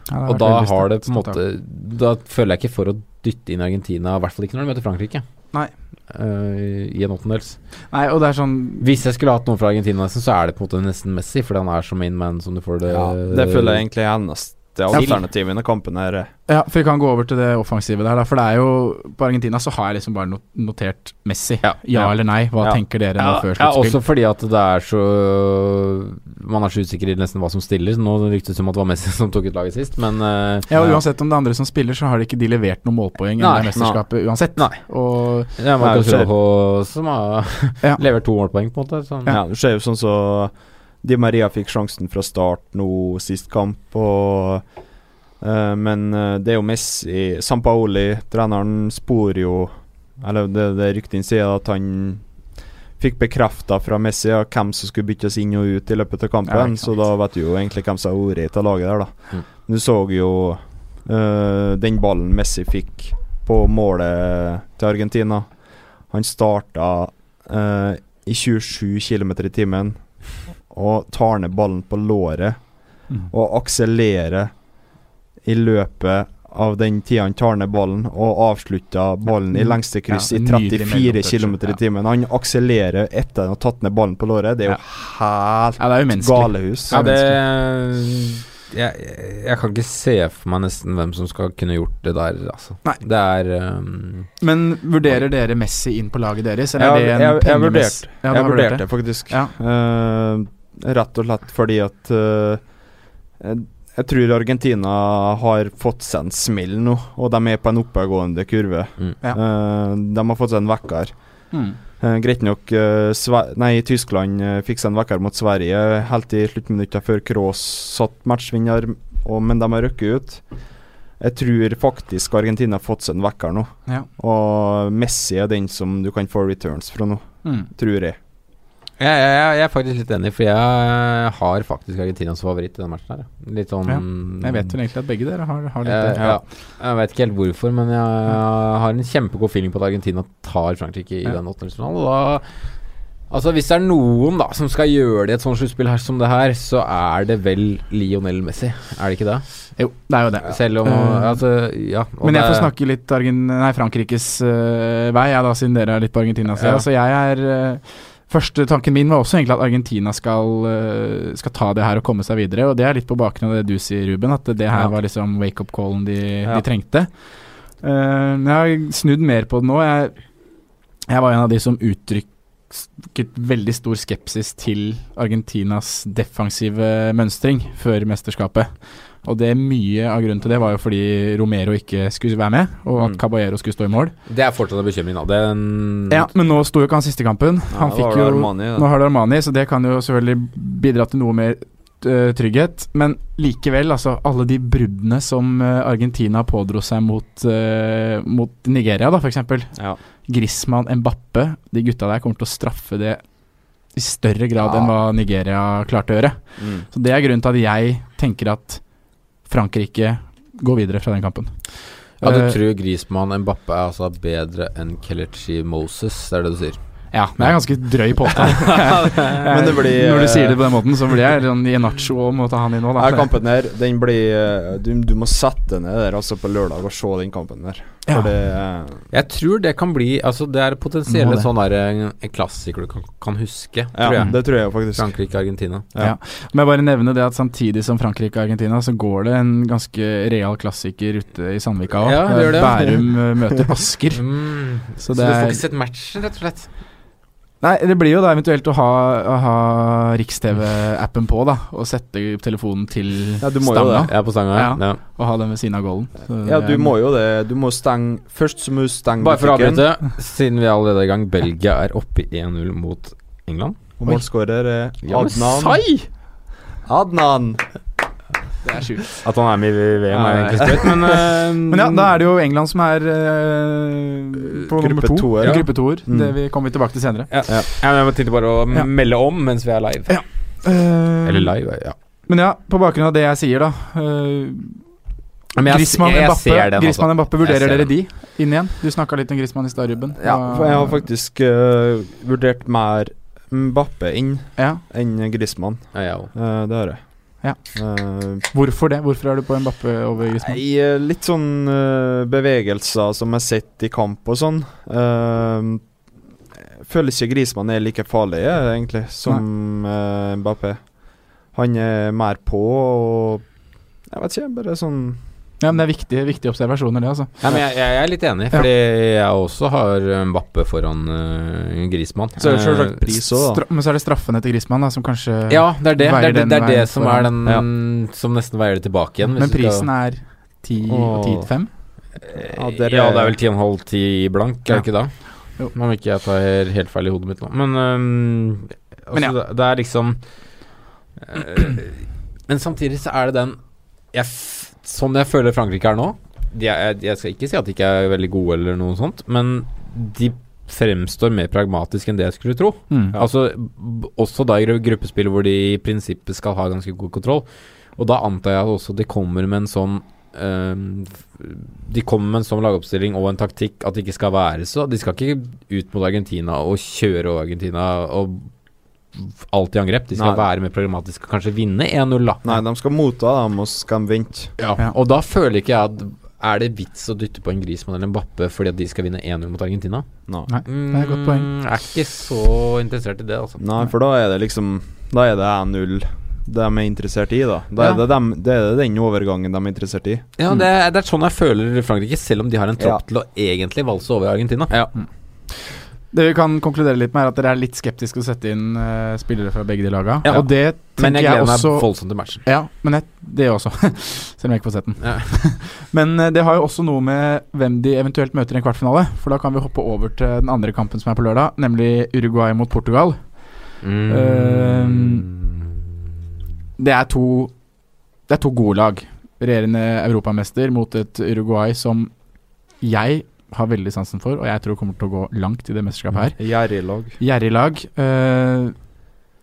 Ja, Og da har det på en måte Da føler jeg ikke for å dytte inn Argentina, i hvert fall ikke når de møter Frankrike. Nei. Uh, I en åttendels. Nei, og det er sånn Hvis jeg skulle hatt noen fra Argentina, nesten, så er det på en måte nesten Messi, fordi han er så main man som du får det Ja, det føler jeg egentlig er eneste alternativet alternativene kampene her. Ja, for vi kan gå over til det offensive der, da. For det er jo På Argentina så har jeg liksom bare notert Messi. Ja, Ja. eller nei? Hva Ja. tenker dere nå Ja, før ja, også fordi at det er så Man er så usikker i nesten hva som stiller. Nå ryktes det som at det var Messi som tok ut laget sist, men eh, Ja, og Uansett om det er andre som spiller, så har de ikke de levert noe målpoeng i Nei, det mesterskapet uansett. Nei. Og det er Nei, det. Rojo som har Ja. levert to målpoeng, på en måte. Sånn. Ja, Du ser jo sånn så Di Maria fikk sjansen fra start nå sist kamp, og uh, Men eh, det er jo Messi Sampaoli, treneren, spor jo Eller det, det ryktene sier at han fikk bekrefta fra Messi ja, hvem som skulle byttes inn og ut i løpet av kampen, ja, så da vet du jo egentlig hvem som har ordet av laget der, da. Mm. Du så jo uh, den ballen Messi fikk på målet til Argentina. Han starta uh, i 27 km i timen og tar ned ballen på låret Mm. og akselerer i løpet av den tida han tar ned ballen, og avslutta ballen i Mm. lengste kryss Ja, i 34 km i timen. Han akselerer etter han har tatt ned ballen på låret. Det er jo helt Ja, det er galehus. Ja, det jeg, jeg kan ikke se for meg nesten hvem som skal kunne gjort det der, altså. Nei. Det er um, Men vurderer dere Messi inn på laget deres? Eller jeg, er det en jeg, jeg, Ja, Jeg vurdert vurderte det faktisk. Ja. Eh, rett og slett fordi at uh, jeg, jeg tror Argentina har fått seg en smell nå, og de er på en oppadgående kurve. mm. Ja. Uh, de har fått seg en vekker. Mm. Uh, Greit nok uh, Nei, Tyskland uh, fikk seg en vekker mot Sverige helt i sluttminuttet før Kroos satt matchvinner, og, men de har røkket ut. Jeg tror faktisk Argentina har fått seg en vekker nå, Ja. og Messi er den som du kan få returns fra nå, Mm. tror jeg. Jeg, jeg, jeg er faktisk litt enig, for jeg har faktisk Argentina som favoritt i den matchen her. Litt sånn Ja, Jeg vet vel egentlig at begge dere har, har litt Eh, det. ja. Jeg vet ikke helt hvorfor, men jeg har en kjempegod feeling på at Argentina tar Frankrike i Ja. den åttendelsfinalen. Da Altså Hvis det er noen da som skal gjøre det i et sånt sluttspill her som det her, så er det vel Lionel Messi. Er det ikke det? Jo, det er jo det. Selv om uh, altså, ja, Men jeg får snakke litt Argen nei, Frankrikes uh, vei, jeg da, siden dere er litt på Argentina. Så, Ja. altså, jeg er øh, Første tanken min var også egentlig at Argentina skal, øh, skal ta det her og komme seg videre. Og det er litt på bakgrunn av det du sier, Ruben, at det her Ja. var liksom wake-up-callen de, Ja. de trengte. Uh, jeg har snudd mer på det nå. Jeg, jeg var en av de som uttrykket veldig stor skepsis til Argentinas defensive mønstring før mesterskapet. Og det mye av grunnen til det var jo fordi Romero ikke skulle være med, og at Mm. Caballero skulle stå i mål. Det er fortsatt en bekymring, da. Den, Ja, Men nå sto jo ikke han siste kampen. Han Ja, fikk jo Armani. Nå har det Armani, så det kan jo selvfølgelig bidra til noe mer øh, trygghet. Men likevel, altså alle de bruddene som øh, Argentina pådro seg mot, uh, mot Nigeria, da f.eks. Ja. Griezmann, Mbappe, de gutta der kommer til å straffe det i større grad Ja. enn hva Nigeria klarte å gjøre. Mm. Så det er grunnen til at jeg tenker at Frankrike går videre fra den kampen. Ja, du Eh, tror Griezmann Mbappe er altså bedre enn Kelechi Moses, det er det du sier? Ja, men det er ganske drøy påstand. Men det blir, Når du sier det eh, på den måten, så blir jeg sånn i nacho og må ta han inn nå, da. Kampen her, den blir eh, du, du må sette ned der altså på lørdag og se den kampen der. Ja. For det eh, Jeg tror det kan bli Altså Det er potensielle en sånn der en, klassiker du kan, kan huske, Ja, tror jeg. det tror jeg faktisk. Frankrike-Argentina. Ja. Men jeg bare nevne det at samtidig som Frankrike og Argentina, så går det en ganske real klassiker ute i Sandvika òg. Ja. Bærum eh, møter Asker. Mm. Så Så, du får ikke sett matchen, rett og slett? Nei, det blir jo da eventuelt å ha, ha Riks-TV-appen på, da. Og sette telefonen til Ja, du må jo stanga. det. Jeg er på stanga. Ja. Ja. Og ha den ved siden av golden. Ja, du må jo det. Du må stenge Først så må du stenge Bare for å avbryte, siden vi er allerede er i gang. Belgia er oppe i 1-0 mot England. Og målskårer er Adnan. sai! Adnan! Det er sjukt. At han er med i VM, er egentlig sprøtt, men uh, Men ja, da er det jo England som er uh, på Gruppe nummer to. toer, Ja. Gruppe toer. Mm. Det vi kommer vi tilbake til senere. ja. Ja, Jeg tenkte bare å Ja. melde om mens vi er live. Ja. Eh, Eller live, ja. Men ja, på bakgrunn av det jeg sier, da. Uh, Men jeg, Griezmann jeg, jeg Mbappe, ser den, Griezmann altså. Mbappe, vurderer dere de inn igjen? Du snakka litt om Griezmann i stad, Ruben. Ja, for jeg har faktisk uh, vurdert mer Mbappe inn ja. enn Griezmann. Ja, ja. Eh, det har jeg. Ja. Uh, Hvorfor det? Hvorfor er du på Mbappé over Griezmann? Nei, eh, litt sånn uh, bevegelser som jeg har sett i kamp og sånn. Uh, føler ikke Griezmann er like farlig, egentlig, som Mbappé. Han er mer på og Jeg vet ikke, bare sånn Ja, men Det er viktige, viktige observasjoner, det. altså Ja, men jeg, jeg er litt enig, Ja. fordi jeg også har Mbappe foran uh, Grismann. Så er det Eh, pris òg, men så er det straffene til Grismann da, som kanskje Ja, det er det. Det er det, det, er det som er den ja. som nesten veier det tilbake igjen. hvis Men prisen er 10 og 10 til 5? Ja, Ja, det er vel 10,5-10 blank, er det ikke da? Jo. Om ikke jeg tar helt feil i hodet mitt nå. Men, um, altså, Men ja. det, det er liksom Men samtidig så er det den jeg, f- Sånn jeg føler Frankrike er nå de er, Jeg skal ikke si at de ikke er veldig gode eller noe sånt, men de fremstår mer pragmatisk enn det jeg skulle tro. Mm. Altså, også da i gruppespill hvor de i prinsippet skal ha ganske god kontroll. Og da antar jeg at også de kommer med en sånn Um, De kommer med en sånn lagoppstilling og en taktikk at det ikke skal være så De skal ikke ut mot Argentina og kjøre over Argentina og alt i angrep. De skal Nei. være mer programmatisk og kanskje vinne 1-0, da. Nei, de skal motta dem, og så skal de vente. Ja. Og da føler ikke jeg at er det vits å dytte på en Grismann eller en Bappe fordi at de skal vinne 1-0 mot Argentina? Nei. Nei, det er et godt poeng. Mm, Jeg er ikke så interessert i det, altså. Nei, for da er det liksom Da er det 1-0 de er interessert i, da. Da Ja. er det, dem, det er den overgangen de er interessert i. Ja, det er, det er sånn jeg føler Frankrike, selv om de har en tropp Ja. til å egentlig valse over Argentina. Ja. Det vi kan konkludere litt med, er at dere er litt skeptiske til å sette inn uh, spillere fra begge de laga. Ja. Og det Men jeg gleder meg voldsomt til matchen. Ja, men jeg, det også. Selv om jeg ikke får sett den. Ja. men uh, det har jo også noe med hvem de eventuelt møter i en kvartfinale. For da kan vi hoppe over til den andre kampen som er på lørdag, nemlig Uruguay mot Portugal. Det er to Det er to gode lag. Regjerende europamester mot et Uruguay som jeg har veldig sansen for, og jeg tror kommer til å gå langt i det mesterskapet her. Gjerrig lag. Gjerrig lag. Eh,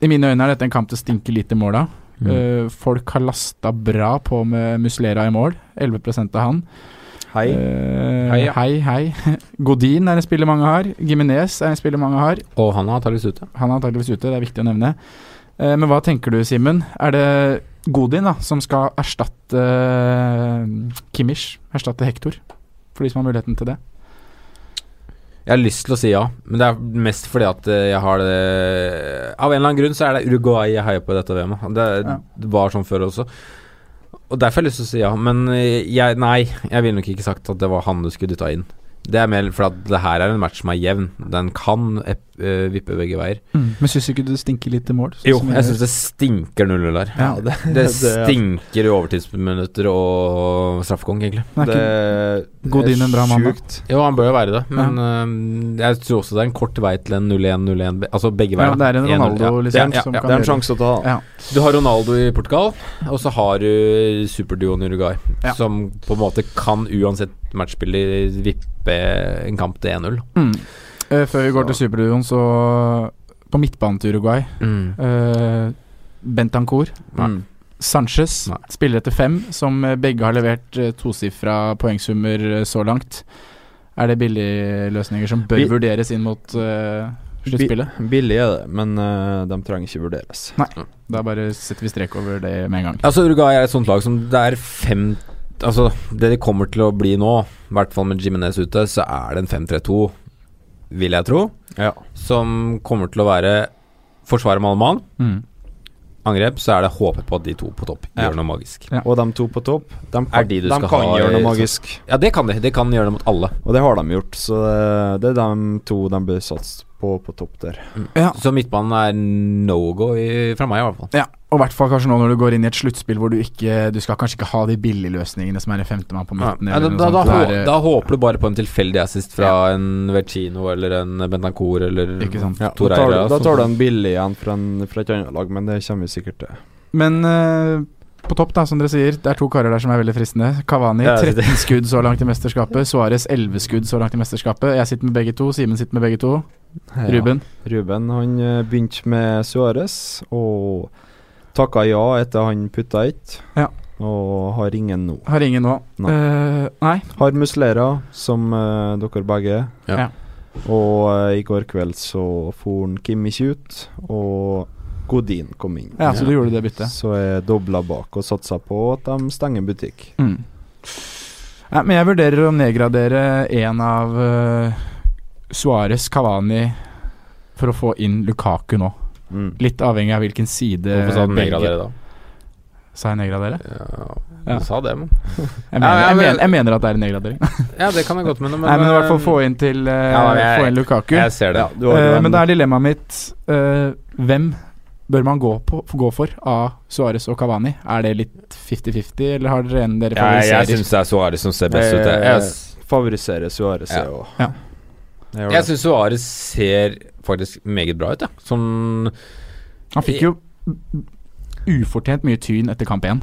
I mine øyne er dette en kamp det stinker litt mål måla. Mm. Uh, folk har lasta bra på med Muslera i mål. 11% av han. Hei. Uh, Hei, ja. hei, hei. Godin er en spiller mange har. Giminez er en spiller mange har. Og han er antakeligvis ute. Han er antakeligvis ute, det er viktig å nevne. Eh, men hva tenker du, Simen? Er det Godin da, som skal erstatte Kimmich? Erstatte Hector? For de som har muligheten til det? Jeg har lyst til å si ja, men det er mest fordi at eh, jeg har det Av en eller annen grunn så er det Uruguay jeg heier på i dette VM-et. Det, Ja. det var sånn før også. Og derfor har jeg lyst til å si ja, men eh, jeg, nei, jeg ville nok ikke sagt at det var han du skulle dytta inn. Det er mer for at det her er en match som er jevn. Den kan eh, vippe begge veier. Men syns du ikke det stinker litt til mål? sånn Jo, som jeg syns det stinker 0-0 der. Ja, det, Det stinker i overtidsminutter og straffekonk, egentlig. Det er ikke en bra mann, sjukt. Jo, han bør jo være det, men øhm, jeg tror også det er en kort vei til en 0-1-0-1, altså begge Ja, veier. det er en Ronaldo, ja. liksom, Ja, ja, som ja. kan Det er en sjanse å ta. Ja. Du har Ronaldo i Portugal, og så har du superduoen i Uruguay, Ja. som på en måte kan uansett matchspiller vippe en kamp til 1-0. Mm. Eh, før vi går til superduoen, så På midtbanen til Uruguay eh, Bentancour, Mm. Sanchez, Nei. spiller etter fem, som eh, begge har levert uh, tosifra poengsummer så langt. Er det billigløsninger som bør Bi- vurderes inn mot uh, sluttspillet? Bi billig er det, men uh, de trenger ikke vurderes. Nei, Da bare setter vi strek over det med en gang. Altså Uruguay er et sånt lag som det er fem Altså Det de kommer til å bli nå, i hvert fall med Jimenez ute, så er det en 5-3-2, vil jeg tro, Ja. som kommer til å være forsvaret med alle mann. Mm. Angrep, så er det håpet på at de to på topp Ja. gjør noe magisk. Ja. Og de to på topp, de kan, Er de du de skal kan ha gjøre noe magisk. Ja, det kan de. De kan gjøre det mot alle. Og det har de gjort, så det, det er de to de bør satse på på topp der. Ja. Så midtbanen er no go i, fra meg, i hvert fall. ja, og i hvert fall kanskje nå når du går inn i et sluttspill hvor du ikke Du skal kanskje ikke ha de billigløsningene som er en femtemann på Ja, midten. da, eller da, da, hå- er, da håper du bare på en tilfeldig assist fra en Vercino eller en Bentancour eller Ikke sant. Ja, da, Torreira. tar, du- da tar du en billig igjen fra, en, fra et annet lag, men det kommer vi sikkert til. Men uh, på topp, da, som dere sier, det er to karer der som er veldig fristende. Kavani 13 skudd så langt i mesterskapet. Suárez 11 skudd så langt i mesterskapet. Jeg sitter med begge to. Simen sitter med begge to. Ruben. Ruben han eh, begynte med Suárez, og takka ja etter han putta ett, Ja. og har ingen nå. Har ingen nå. Nei. Uh, nei. Har Muslera, som uh, dere begge. Ja. Ja. Og uh, i går kveld så for han Kimmich ut, og Godin kom inn. Ja, så du gjorde det byttet. Så jeg dobla bak og satsa på at de stenger butikk. Mm. Ja, men jeg vurderer å nedgradere en av uh, Suárez, Cavani, for å få inn Lukaku nå. Mm. Litt avhengig av hvilken side Hvorfor sa du nedgradere da? Sa jeg nedgradere? Ja, du Ja. sa det, men Jeg mener, Ja, ja, jeg, mener, jeg mener at det er en nedgradering. Ja, det kan jeg godt mene, men Nei, men i hvert fall eh, få inn til uh, Ja, men jeg- Få inn Lukaku. Jeg ser det. Ja, du har jo Eh, men da er dilemmaet mitt uh, Hvem bør man gå, på, gå for av Suárez og Cavani? Er det litt 50-50, eller har dere en dere favoriserer? Ja, jeg syns det er Suárez som ser best ut. Jeg, Jeg jeg, favoriserer Suárez, Ja. jeg. Ja. Jeg jeg syns Suárez ser faktisk meget bra ut, ja. Som Han fikk jo ufortjent mye tyn etter kamp én.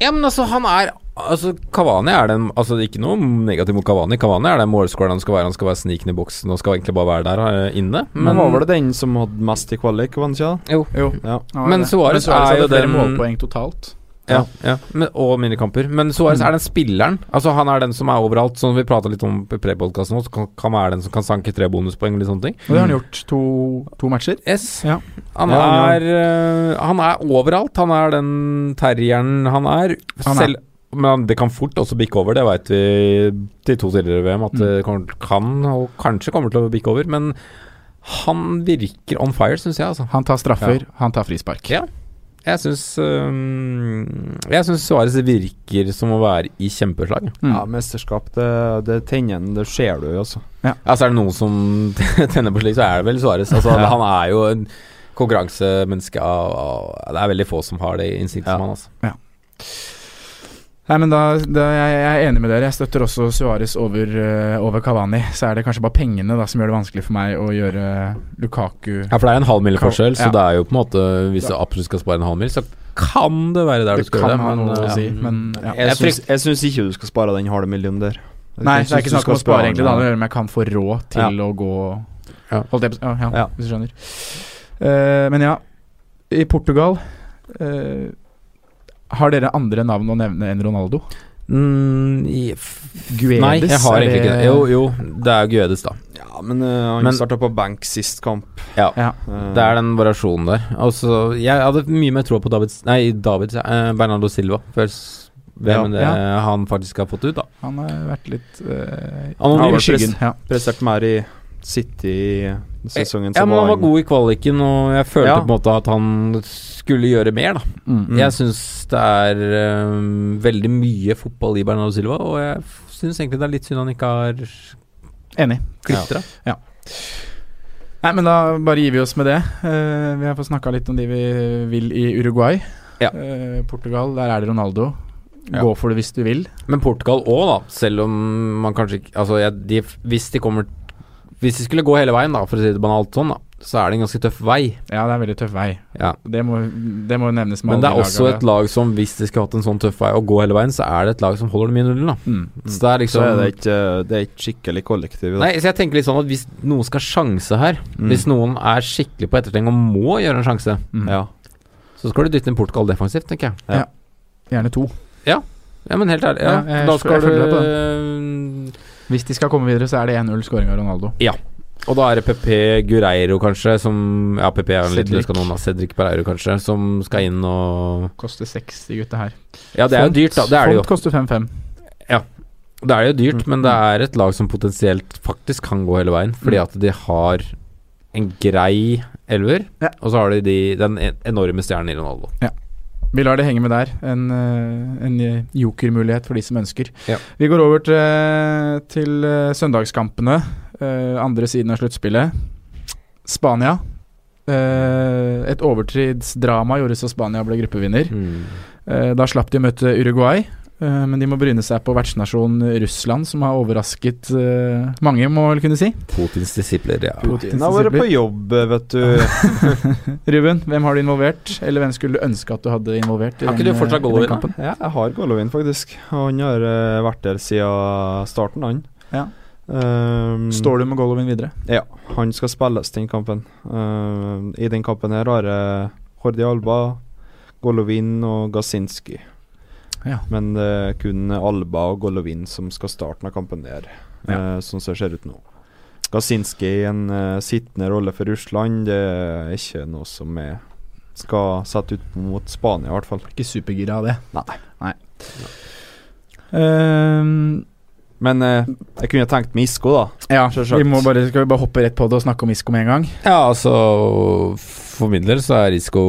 Ja, men altså, han er Altså, Kavani er den Altså, ikke noe negativt mot Kavani. Kavani er den målskåreren han skal være. Han skal være sniken i boksen og skal egentlig bare være der eh, inne. Men var vel det den som hadde mest i kvalik, var det ikke det? Jo. Ja. Men det. Suárez er jo den- målpoeng totalt. Ja, ja. Men, og minikamper. Men Suárez Mm. er den spilleren. Altså Han er den som er overalt. som vi prata litt om i pre-podkasten så kan, kan være den som kan sanke tre bonuspoeng eller sånne ting. Og det har han gjort to, to matcher. Yes. Ja. Han, Ja, han er, øh, han er overalt. Han er den terrieren han er. Han er- Selv Men det kan fort også bikke over, det veit vi de to tidligere VM. At Mm. det kan, og kanskje kommer til å bikke over. Men han virker on fire, syns jeg. Altså. Han tar straffer, han tar frispark. Ja. Jeg syns um, Jeg syns Suárez virker som å være i kjempeslag. Mm. Ja, mesterskap, det, det tenner en, det ser du jo, altså. Altså Er det noen som tenner på slik, så er det vel Suárez. Altså, Ja. Han er jo en konkurransemenneske Og, og, Det er veldig få som har det instinktet Ja. som han. Altså. Nei, men da, da jeg, jeg er enig med dere. Jeg støtter også Suárez over, uh, over Cavani. Så er det kanskje bare pengene da som gjør det vanskelig for meg å gjøre Lukaku Ja, for det er en halv mil forskjell, så Ja. det er jo på en måte Hvis du absolutt skal spare en halv mil, så kan det være der du Det skal kan gjøre noe men, ja. si, men ja. Jeg syns, ikke du skal spare den halve millionen der. Jeg Nei, det er ikke snakk om skal å spare, egentlig. Det handler om jeg kan få råd til å gå Ja. Holdt jeg på ja, hvis du skjønner. Uh, men ja, i Portugal eh, Har dere andre navn å nevne enn Ronaldo? mm, Guedes, Nei, jeg har egentlig ikke det. Jo, jo, det er Guedes, da. Ja, men uh, han starta på bank sist kamp. Ja. Ja. Uh, Det er den variasjonen der. Altså, jeg hadde mye mer tro på David Nei, David eh, Bernardo Silva før hvem Ja. det ja. han faktisk har fått ut, da. Han har vært litt uh, Han var i skyggen. Ja. prestert mer i City i sesongen Ja, men han var god i kvaliken, og jeg følte Ja. på en måte at han skulle gjøre mer, da. Mm. Mm. Jeg syns det er um, veldig mye fotball i Bernardo Silva, og jeg syns egentlig det er litt synd han ikke har Enig. glitra. Nei, men da bare gir vi oss med det. Uh, vi har fått snakka litt om de vi vil i Uruguay. Ja. Uh, Portugal, der er det Ronaldo. Ja. Gå for det hvis du vil. Men Portugal òg, da, selv om man kanskje ikke Altså, jeg, de, hvis de kommer Hvis de skulle gå hele veien, da, for å si det banalt sånn, da, så er det en ganske tøff vei. Ja, det er en veldig tøff vei. Ja. Det må, det må nevnes med Men det er også et lag som, hvis de skulle hatt en sånn tøff vei og gå hele veien, så er det et lag som holder det i nullen, da. mm. Så det er Så liksom er det ikke Det er ikke skikkelig kollektiv. Da. Nei, så jeg tenker litt sånn at hvis noen skal sjanse her, Mm. hvis noen er skikkelig på etterteng og må gjøre en sjanse, Mm. Ja. så skal du dytte inn Portugal defensivt, tenker jeg. Ja, Gjerne to. Ja, men helt ærlig. Ja, Ja, jeg da skal jeg du Hvis de skal komme videre, så er det 1-0 skåring av Ronaldo. Og da er det PP Gureiro, kanskje, som Ja, PP er en løs kanon. Cedric Pereiro, kanskje, som skal inn og Koster 6, de gutta her. Ja, det er jo dyrt, da. Det er det jo. Font koster 5-5. Ja. Det er jo dyrt, Mm. men det er et lag som potensielt faktisk kan gå hele veien, fordi Mm. at de har en grei elver, Ja. og så har de, de den enorme stjernen i Ronaldo. Vi lar det henge med der. En, eh, en jokermulighet for de som ønsker. Ja. Vi går over til, til eh, søndagskampene. eh, andre siden av sluttspillet. Spania. Eh, et overtidsdrama gjorde så Spania ble gruppevinner. Mm. da slapp de å møte Uruguay, eh, men de må bryne seg på vertsnasjonen Russland, som har overrasket uh, mange, må vel kunne si. Putins disipler, ja. Putin har vært på jobb, vet du. Ruben, hvem har du involvert, eller hvem skulle du ønske at du hadde involvert? Har ikke den, du fortsatt eh, Golovin, da? Ja, jeg har Golovin, faktisk. Han har eh, vært der siden starten, han. Ja. Um, Står du med Golovin videre? Ja, han skal spilles den kampen. Uh, I den kampen her har jeg Hordi Alba, Golovin og Gasinski. Ja. Men det er kun Alba og Golovin som skal starte av kampen der, eh, sånn som det ser ut nå. Gazinski i en eh, sittende rolle for Russland, det er ikke noe som er skal sette ut mot Spania, i hvert fall. Ikke supergira av det. Nei. Nei. Um, Men eh, jeg kunne tenkt meg Isco, da. ja, vi må bare, skal vi bare hoppe rett på det og snakke om Isco med en gang? Ja, altså For min del så er Isco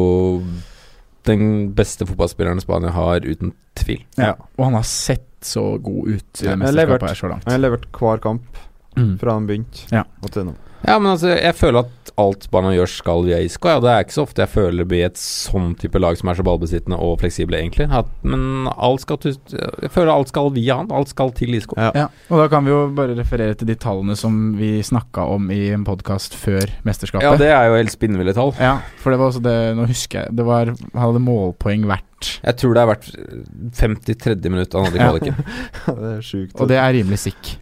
den beste fotballspilleren Spania har, uten tvil. Ja. Og han har sett så god ut i Ja, mesterskapet her så langt. Han har levert hver kamp Mm. fra han begynte Ja. og til nå. Ja, men altså, jeg føler at alt Barna gjør skal via Isco. Ja, det er ikke så ofte jeg føler det blir et sånn type lag som er så ballbesittende og fleksible, egentlig. At, men alt skal til Jeg føler alt skal via han. Alt skal til Isco. Ja. Ja, og da kan vi jo bare referere til de tallene som vi snakka om i en podkast før mesterskapet. Ja, det er jo helt spinnville tall. Ja, for det var også det Nå husker jeg Det var Han hadde målpoeng vært Jeg tror det er hvert 53. minutt han hadde i Ja. kvaliken. det er sjukt. Og det er rimelig sick.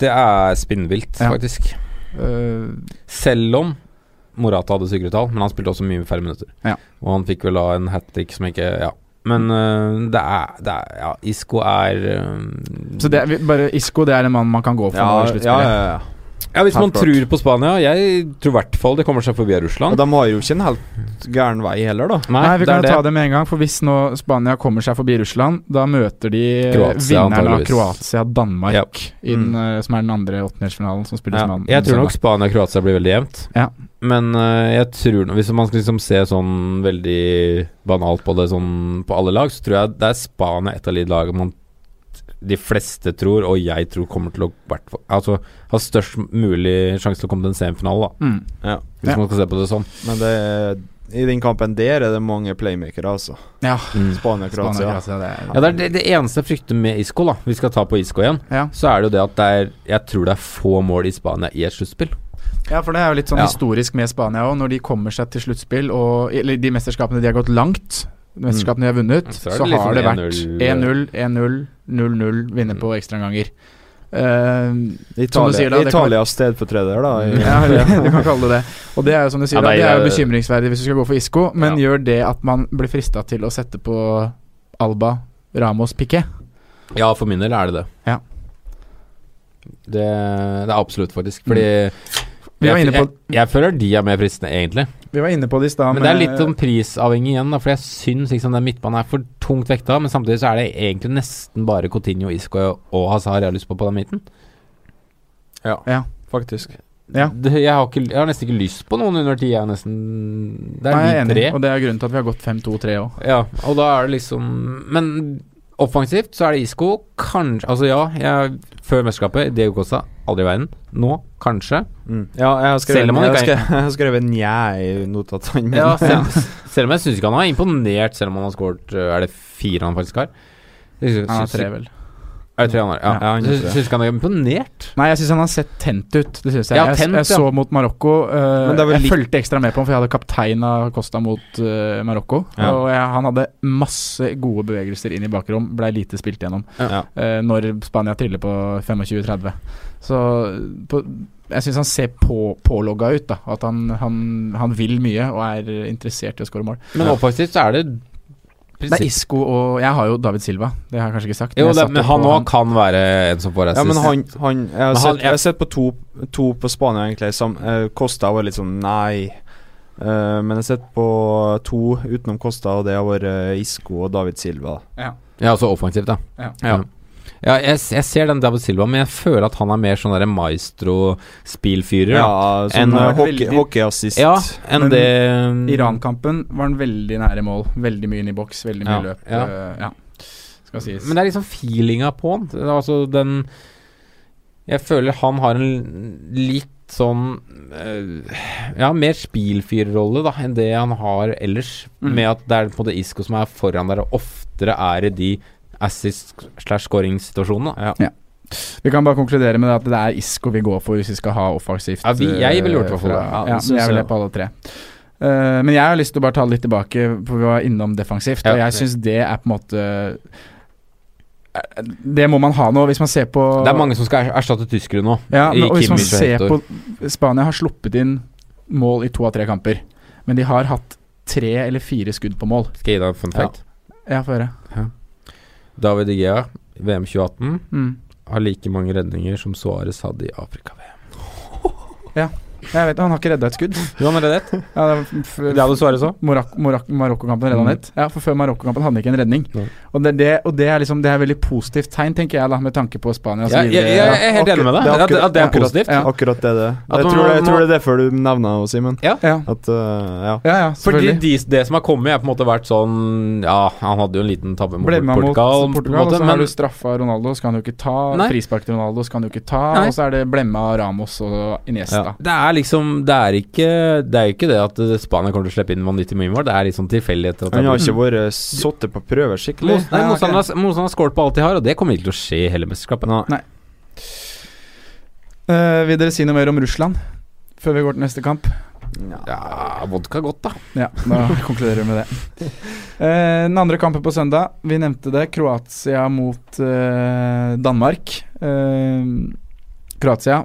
Det er spinnvilt, Ja. faktisk. Uh, Selv om Morata hadde sykere tall, men han spilte også mye færre minutter. Ja. Og han fikk vel da en hat trick som ikke Ja. Men uh, det, er, det er Ja, Isco er um, så det er, bare Isco det er en mann man kan gå for nå ja, i sluttspillet. ja, ja. Ja, hvis man tror på Spania Jeg tror i hvert fall det kommer seg forbi Russland. Og de har jo ikke en helt gæren vei heller, da. Nei, vi kan jo ta det. med en gang. For hvis nå Spania kommer seg forbi Russland, da møter de Kroatia, vinneren av antageligvis. Kroatia-Danmark, yep. i Mm. eh, som er den andre åttendelsfinalen som spilles Ja, mann- Jeg tror nok. Spania og Kroatia blir veldig jevnt. Ja. Men uh, jeg tror Hvis man skal liksom se sånn veldig banalt på det sånn på alle lag, så tror jeg det er Spania et av de lagene man de fleste tror, og jeg tror kommer til å Altså ha størst mulig sjanse til å komme til en semifinale, da. Mm. Ja. Hvis Ja. man skal se på det sånn. Men det er, i den kampen der er det mange playmakere, altså. Ja. Spania, Spania, Kroatia. Kroatia, det er, Ja, det er det, det eneste jeg frykter med Isco, da. Vi skal ta på Isco igjen. ja. Så er det jo det at det er Jeg tror det er få mål i Spania i et sluttspill. Ja, for det er jo litt sånn Ja. historisk med Spania òg. Når de kommer seg til sluttspill, og eller de mesterskapene de har gått langt, mesterskapene de har vunnet, Så så, det liksom har det vært 1-0, 1-0, 1-0, 0-0, vinner på ekstraomganger. Uh, Italia, sier da, Italias kan- stedfortreder, da. ja, du kan kalle det det. Og det er jo som du sier, Ja, da, det er jo bekymringsverdig hvis du skal gå for Isco, men Ja. gjør det at man blir frista til å sette på Alba, Ramos, Piquet? Ja, for min del er det det. Ja. Det, det er absolutt, faktisk. Fordi Vi jeg, jeg, jeg føler de er mer fristende, egentlig. Vi var inne på det i stad. Men det er litt med- sånn prisavhengig igjen, da. For jeg syns liksom den midtbanen er for tungt vekta. Men samtidig så er det egentlig nesten bare Coutinho, Isco og Hazard jeg har lyst på på den midten. Ja, Ja. faktisk. Ja. Det, jeg, har ikke, jeg har nesten ikke lyst på noen under ti. Jeg er nesten Det Nei, jeg er er enig, tre. og det er grunnen til at vi har gått 5-2-3 òg. Ja, og da er det liksom Men offensivt så er det Isco. Kanskje Altså ja, jeg, før mesterskapet, Diego Costa, aldri i verden. Nå, kanskje. Mm. Ja, jeg har skrevet, jeg skrevet, jeg har skrevet nja i notatene mine. Ja, selv, selv om jeg syns ikke han har imponert, selv om han har skåret øh, Er det fire han faktisk har? Jeg synes- Han har tre, vel. Er det tre han har? Ja. Ja, han Syns Jeg ikke han er imponert. Nei, jeg syns han har sett tent ut. Det synes jeg. Ja, tent, jeg så mot Marokko. er vel jeg litt- fulgte ekstra med på ham, for jeg hadde kaptein av Costa mot uh, Marokko. Ja. Og jeg, han hadde masse gode bevegelser inn i bakrom. Blei lite spilt gjennom Ja. eh, når Spania triller på 25-30. Så på, jeg syns han ser på, pålogga ut. da At han, han, han vil mye og er interessert i å skåre mål. Men Ja. offensivt så er det Det er Isco og Jeg har jo David Silva, det har jeg kanskje ikke sagt. Jo, det, men han òg kan være en som får Ja, men han, han Jeg har Men han- sett, jeg har sett på to, to på Spania, egentlig. Som, uh, Costa var litt sånn nei. Uh, men jeg har sett på to utenom Costa, og det har vært uh, Isco og David Silva. Ja, altså offensivt, da. Ja. Ja. Ja, jeg, jeg ser den David Silva, men jeg føler at han er mer sånn der maestro-spillfyrer. Ja, sånn eh, hockey, hockeyassist. Ja, enn det Iran-kampen var han veldig nære mål. Veldig mye inn i boks, veldig mye Ja, løp. ja. Uh, ja. Skal sies. Men det er liksom feelinga på han. Altså den Jeg føler han har en litt sånn eh, Ja, mer spillfyrerrolle da enn det han har ellers. Mm. Med at det er på en måte Isco som er foran der, og oftere er i de assist-slash-scoring-situasjonene. Ja. Vi kan bare konkludere med at det er Isco vi går for hvis vi skal ha offensivt. Ja, vi- jeg ville gjort i hvert fall eh, det. Ja, Ja, jeg vil jeg på alle tre. Uh, men jeg har lyst til å bare ta det litt tilbake, for vi var innom defensivt. Ja. Og jeg syns det er på en måte eh, Det må man ha nå, hvis man ser på Det er mange som skal er- erstatte tyskere nå. Ja, men, og hvis man ser på Spania har sluppet inn mål i to av tre kamper, men de har hatt tre eller fire skudd på mål. Skal jeg gi deg en fun fact? Ja, få høre. David Igea, VM 2018, Mm. har like mange redninger som Suárez hadde i Afrika-VM. Jeg vet, Han har ikke redda et skudd. Du har reddet? Ja, det, hadde Suárez òg. Morak- Morak- Marokko-kampen redda han Mm. ett. Ja, for før Marokko-kampen hadde han ikke en redning. Nei. Og, det, er det, og det er liksom Det er veldig positivt tegn, tenker jeg, da med tanke på Spania Ja, Jeg, jeg, jeg er helt enig med deg. Det er At, at det er akkurat- positivt. Ja. Akkurat det er det. Jeg tror, det, jeg tror det er derfor du nevner det, Simen. Ja, At uh, ja. ja, ja Fordi de, det som har kommet, har på en måte vært sånn Ja, han hadde jo en liten tabbe mot Portugal. mot Portugal, en og måte, så men har du straffa Ronaldo, så kan du ikke ta. Frispark til Ronaldo, så kan du ikke ta. Nei. Og så er det blemma Ramos og Iniesta. det er liksom Det er ikke Det er ikke det at eh, Spania kommer til å slippe inn vanvittig mye mål, det er liksom tilfeldigheter. at det Han er- har ikke vært satt på prøve skikkelig. Nei, Nei, ok. Motstanderen har- skålt på alt de har, og det kommer ikke til å skje i hele mesterskapet. Nei. Uh, vil dere si noe mer om Russland før vi går til neste kamp? Ja, vodka godt, da. Ja, da konkluderer vi med det. Eh, den andre kampen på søndag, vi nevnte det. Kroatia mot eh, Danmark. Eh, Kroatia.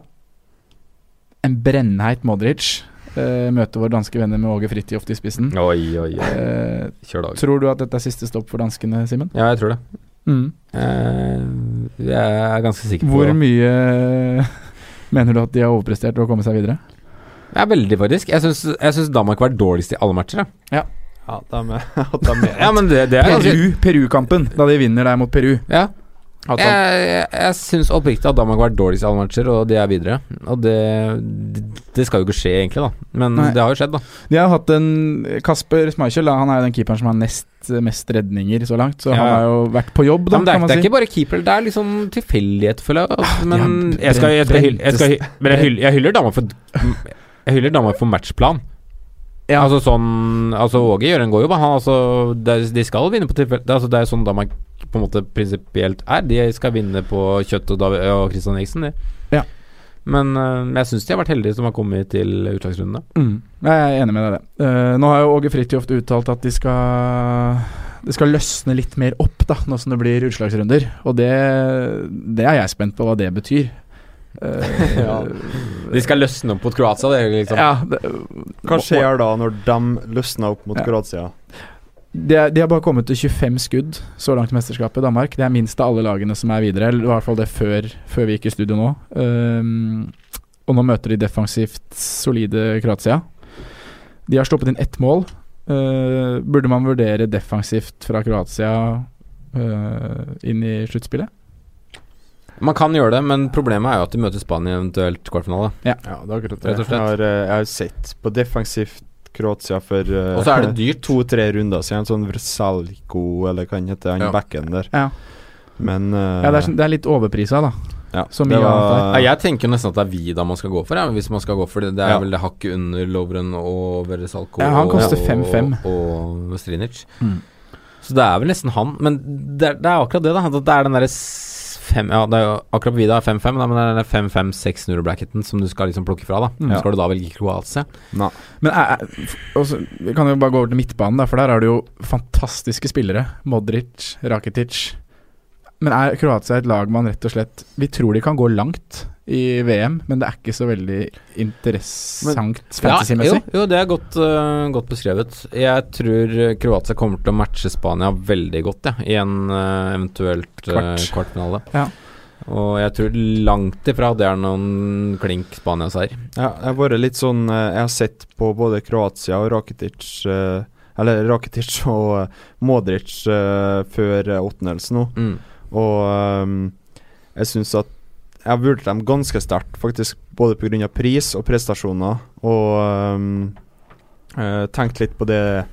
En brennheit Modric. Uh, møter våre danske venner med Åge Fridtjof i spissen. Oi, oi, oi. Uh, tror du at dette er siste stopp for danskene, Simen? Ja, jeg tror det. Mm. Uh, jeg er ganske sikker på Hvor mye mener du at de har overprestert å komme seg videre? Ja, veldig, faktisk. Jeg syns, Danmark var dårligst i alle matcher. Ja. Ja, de de, de Ja, men det, det er ganske Peru, Peru-kampen, da de vinner der mot Peru. Ja. At han- Jeg, jeg, jeg syns oppriktig at Danmark har vært dårligst i alle matcher, og de er videre. Og det, det skal jo ikke skje, egentlig, da. Men Nei. det har jo skjedd, da. De har hatt en Kasper Schmeichel, da, han er jo den keeperen som har nest mest redninger så langt. Så Ja, han har jo vært på jobb, da, men det er, kan man det er si. ikke bare keeper, det er liksom tilfeldighet, føler jeg. Altså, men jeg skal, jeg skal, jeg skal, jeg hyller, jeg hyller Danmark for Jeg hyller Danmark for matchplan. Ja. Altså sånn Altså Åge gjør en god jobb. Han, altså, de skal vinne på tilfelle. Det, altså, det er sånn Danmark på en måte prinsipielt er. De skal vinne på kjøtt og, David, og Christian Eriksen, de. Ja. Men uh, jeg syns de har vært heldige som har kommet til utslagsrundene. Mm. Jeg er enig med deg i det. Uh, nå har jo Åge Fridtjof uttalt at de skal det skal løsne litt mer opp da nå som det blir utslagsrunder. Og det, det er jeg spent på hva det betyr. Eh, Ja. De skal løsne opp mot Kroatia, det liksom ja, det, Hva skjer da når de løsner opp mot Ja. Kroatia? de, de har bare kommet til 25 skudd så langt i mesterskapet i Danmark. Det er minst av alle lagene som er videre, eller i hvert fall det før, før vi gikk i studio nå. Um, og nå møter de defensivt solide Kroatia. De har stoppet inn ett mål. Uh, burde man vurdere defensivt fra Kroatia uh, inn i sluttspillet? Man kan gjøre det, men problemet er jo at de møter Spania eventuelt kvartfinale. Ja, det er akkurat det. Og. Jeg har, eh, jeg har sett på defensivt Kroatia for uh, Og så er det dyrt. to-tre runder siden. Sånn Vrsalko, eller hva han heter, han Ja. backen der. Ja, Men uh, ja det, er, sånn- det er litt overprisa, da. ja, så mye var- Ja, jeg tenker nesten at det er Vida man skal gå for, ja, hvis man skal gå for det. Det er Ja. vel det hakket under Lovren og Veresalco Ja, han koster og, 5-5. og Strinic. Mm. Så det er vel nesten han. Men det, er- det er akkurat det, da. At det er den derre fem Ja, det er jo akkurat Vida er 5-5, men det er den 5-5-6-0-bracketen som du skal liksom plukke fra, da. Mm. Skal du da velge Kroatia? Nei. Men er, er- også, vi kan jo bare gå over til midtbanen, da, for der har du jo fantastiske spillere. Modric, Rakitic. Men er Kroatia et lag man rett og slett Vi tror de kan gå langt i VM, men det er ikke så veldig interessant fantasymessig. jo, jo, det er godt, uh, godt beskrevet. Jeg tror Kroatia kommer til å matche Spania veldig godt, ja, i en uh, eventuelt øh, Kvart. kvartfinale. Ja. Og jeg tror langt ifra det er noen klink Spania-seier. Ja, jeg har vært litt sånn eh, Jeg har sett på både Kroatia og Rakitic eh, Eller Rakitic og eh, Modric eh, før eh, åttendels nå. Mm. Og um, jeg syns at jeg har vurdert dem ganske sterkt, faktisk både pga. pris og prestasjoner. Og um, eh, tenkt litt på det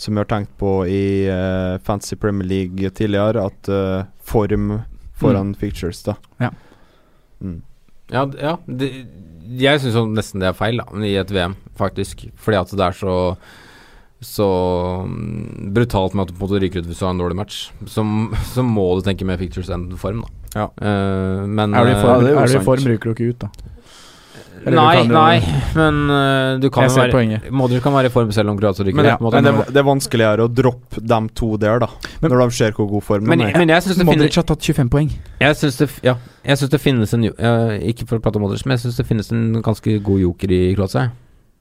som jeg har tenkt på i uh, Fantasy Premier League tidligere, at uh, form foran fictures, da. Ja. Mm. Ja, ja det, jeg syns nesten det er feil da, i et VM, faktisk. Fordi at det er så så mm, brutalt med at du på en måte ryker ut hvis du har en dårlig match. Så, så må du tenke mer pictures enn form, da. Ja. Uh, men Er du i eh, form, det er du i form ryker du ikke ut, da. Eller Nei, du- nei, men uh, du kan være poenget. Modric kan være i form selv om Kroatia ryker ut. ja, men det, det er vanskeligere å droppe de to der, da. Men- når de ser hvor god form men, de er. men finnes- Modric har tatt 25 poeng. jeg synes det, ja, jeg synes det finnes en eh, Ikke for å prate om Modric, men jeg syns det finnes en ganske god joker i Kroatia.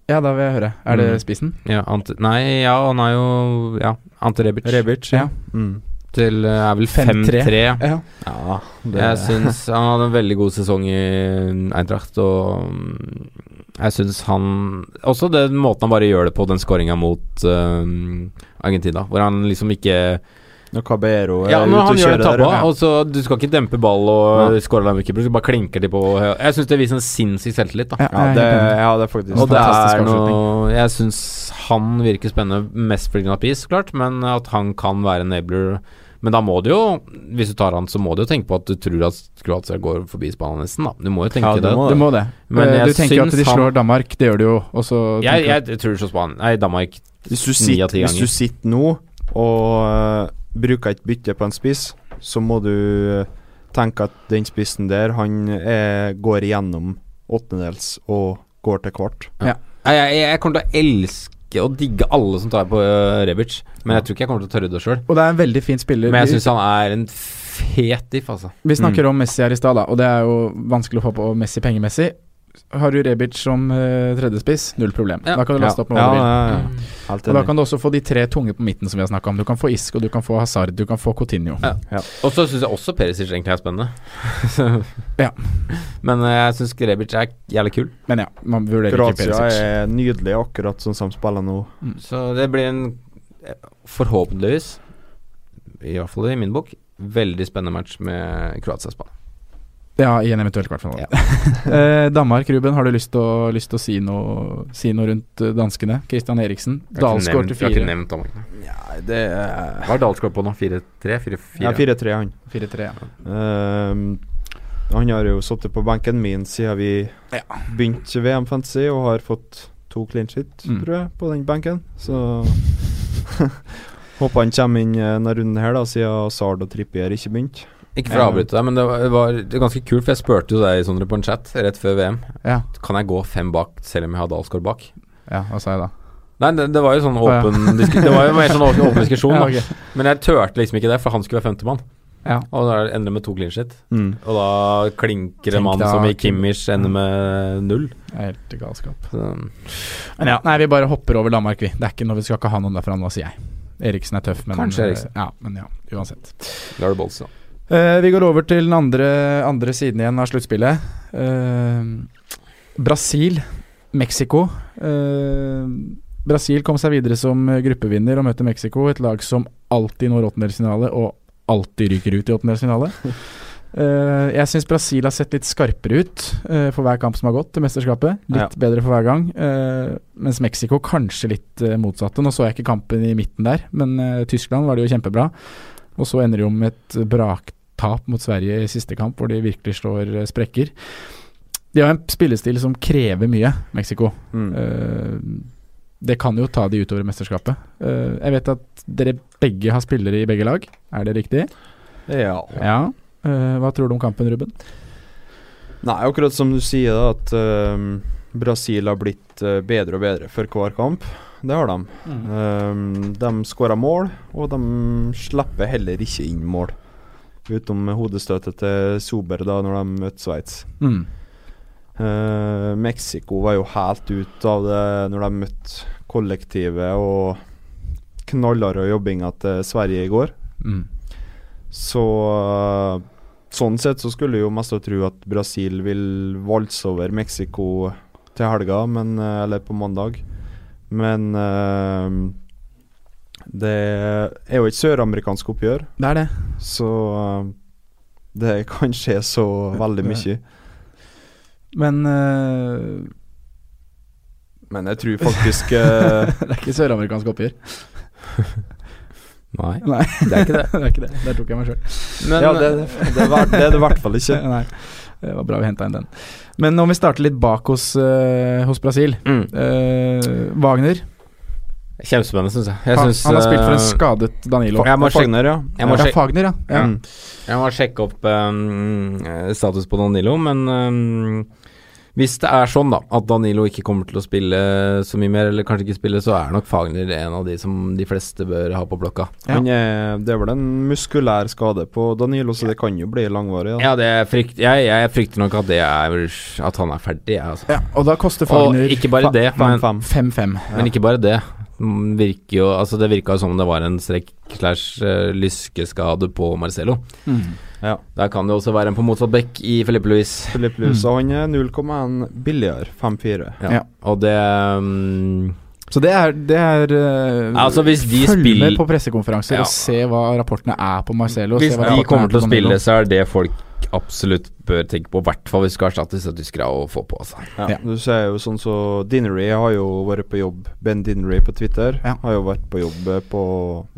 Ja, da vil jeg høre. Er det Mm. spissen? Ja, Ante, nei, ja, han er jo Ja, Ante Rebic. Rebic, Ja. Mm. Til eh, er vel 5-3. 5-3. Ja. Ja, det Jeg syns han hadde en veldig god sesong i Eintracht, og mm, jeg syns han Også den måten han bare gjør det på, den skåringa mot uh, Argentina, hvor han liksom ikke Når Cabero er Ja, ute og kjører tabba, der, og så du skal ikke dempe ball og Ja. skåre linekeeper, du bare klinker de på Jeg syns det viser en sinnssyk selvtillit, da. Ja, Ja, det, ja, det er faktisk Og det er noe Jeg syns han virker spennende, mest fordi han har pris, klart, men at han kan være enabler Men da må du jo, hvis du tar han, så må du jo tenke på at du tror at Kroatia går forbi Spania nesten, da. Du må jo tenke Ja, du det. må Du må det. Men Eh, jeg du tenker at de han- slår Danmark, det gjør de jo. Også, jeg, Jeg, jeg, tror du slår Spania Nei, Danmark. Du Ni av sitter, ganger. hvis du sitter nå og øh, bruker et bytte på en spiss, så må du øh, tenke at den spissen der, han er, går igjennom åttendels og går til kvart. Jeg, jeg, jeg kommer til å elske og digge alle som tar på uh, Rebic, men jeg tror ikke jeg kommer til å tørre det sjøl. Og det er en veldig fin spiller. Men jeg syns han er en fet diff, altså. Vi snakker om Messi her i stad, da, og det er jo vanskelig å få på Messi pengemessig. Har du Rebic som uh, tredjespiss, null problem. Ja. Da kan du laste opp med ja, hva du vil. ja. Mm. Og da kan du også få de tre tunge på midten som vi har snakka om. Du kan få Isco, du kan få Hazard, du kan få Coutinho. Ja. Og så syns jeg også Perisic egentlig er spennende. Ja. Men uh, jeg syns Rebic er jævlig kul. Men ja, man vurderer ikke Perisic. Kroatia er nydelig akkurat sånn som spiller nå. Så det blir en eh, forhåpentligvis, i hvert fall i min bok, veldig spennende match med Kroatia-Spania. Ja, i en eventuell kvartfinale. Ja. eh, Danmark, Ruben, har du lyst til å, si, noe, si noe rundt eh, danskene? Christian Eriksen. Dalsgaard til Jeg har ikke nevnt Danmark. Ja, det er Hva er Dalsgaard på nå? 4-3? 4-4? Ja, 4-3, han. 4-3. Ja. Uh, han har jo sittet på benken min siden vi Ja. begynte VM Fantasy, og har fått to clean shit, Mm. tror jeg, på den benken. Så håper han kommer inn eh, denne runden her, da, siden Sard og Trippier ikke begynte. Ikke for å avbryte deg, men det var, det var ganske kult, for jeg spurte jo deg Sondre på en chat rett før VM. Ja. Kan jeg gå fem bak selv om jeg har Dalsgaard bak? ja, hva sa jeg da? Nei, det, det var jo sånn ja. åpen disku, Det var jo mer sånn åpen, åpen diskusjon, Ja, okay. Men jeg turte liksom ikke det, for han skulle være femtemann. ja. Og da ender det med to clean shit. Mm. Og da klinker en mann da, som i Kim- Kimmich ender med null. Helt galskap. Så, Men ja, nei, vi bare hopper over Danmark, vi. Det er ikke noe vi skal ikke ha noen derfra nå, sier jeg. Eriksen er tøff, men Kanskje eh, Eriksen. Ja, men ja, uansett. da er det Eh, vi går over til den andre, andre siden igjen av sluttspillet. Uh, Brasil, Mexico. Uh, Brasil kom seg videre som gruppevinner og møtte Mexico, et lag som alltid når åttendelsfinale og alltid ryker ut i åttendelsfinale. Uh, jeg syns Brasil har sett litt skarpere ut uh, for hver kamp som har gått til mesterskapet. Litt bedre for hver gang. Uh, mens Mexico kanskje litt uh, motsatte. Nå så jeg ikke kampen i midten der, men Tyskland var det jo kjempebra. Og så ender de jo med et braktap mot Sverige i siste kamp, hvor de virkelig slår eh, sprekker. De har en spillestil som krever mye, Mexico. Mm. Uh, det kan jo ta de utover mesterskapet. Uh, jeg vet at dere begge har spillere i begge lag. Er det riktig? Ja. Ja. Uh, hva tror du om kampen, Ruben? Nei, akkurat som du sier, da, at Brasil har blitt bedre og bedre for hver kamp. Det har de. Um, de skårer mål, og de slipper heller ikke inn mål. Utenom hodestøtet til Sober da når de møtte Sveits. Mm. Uh, Mexico var jo helt ut av det når de møtte kollektivet og knallharde jobbinga til Sverige i går. Mm. Så sånn sett så skulle jo mest tro at Brasil vil valse over Mexico til helga, men, eh, eller på mandag. Men uh, det er jo et søramerikansk oppgjør, Det er det. så uh, det kan skje så veldig mye. Men uh, Men jeg tror faktisk det er ikke søramerikansk oppgjør. Nei, Nei, det er ikke det. det er ikke det. Der tok jeg meg sjøl. Ja, det, det, det er det i hvert fall ikke. Nei, det var bra vi henta inn den. Men om vi starter litt bak hos, uh, hos Brasil. mm, Uh, Wagner Kjempespennende, syns jeg. jeg han, synes, han har spilt for en eh, skadet Danilo. Jeg må Fagner, ja. jeg må ja, Fagner, ja. ja. Mm. jeg må sjekke opp um, status på Danilo, men um, Hvis det er sånn da at Danilo ikke kommer til å spille så mye mer, eller kanskje ikke spille, så er nok Fagner en av de som de fleste bør ha på blokka. Ja. Han er, det er vel en muskulær skade på Danilo, så det kan jo bli langvarig. Da. Ja, det frykt, jeg, jeg frykter nok at det er At han er ferdig, jeg, altså. Ja, og da koster Og Fagner ikke bare det, men, 5-5. 5-5. men ikke bare det. Mm, Virker jo, altså det virka jo som om det var en strekk slash eh, på Marcelo. Mm. Ja. Der kan det også være en på motsatt bekk i Felipe Luis. Louis, mm. og han er 0,1 billigere. 5-4. Ja. Ja. Og det um, Så det er, det er eh, Altså, hvis de Følg spiller- med på pressekonferanser Ja. og se hva rapportene er på Marcelo. Hvis se hva de kommer er til å spille, så er det folk absolutt bør tenke på, i hvert fall hvis du skal erstatte disse tyskerne og få på. seg. Ja, Ja. Du ser jo sånn så Dinnery har jo vært på jobb. Ben Dinnery på Twitter Ja. har jo vært på jobb på,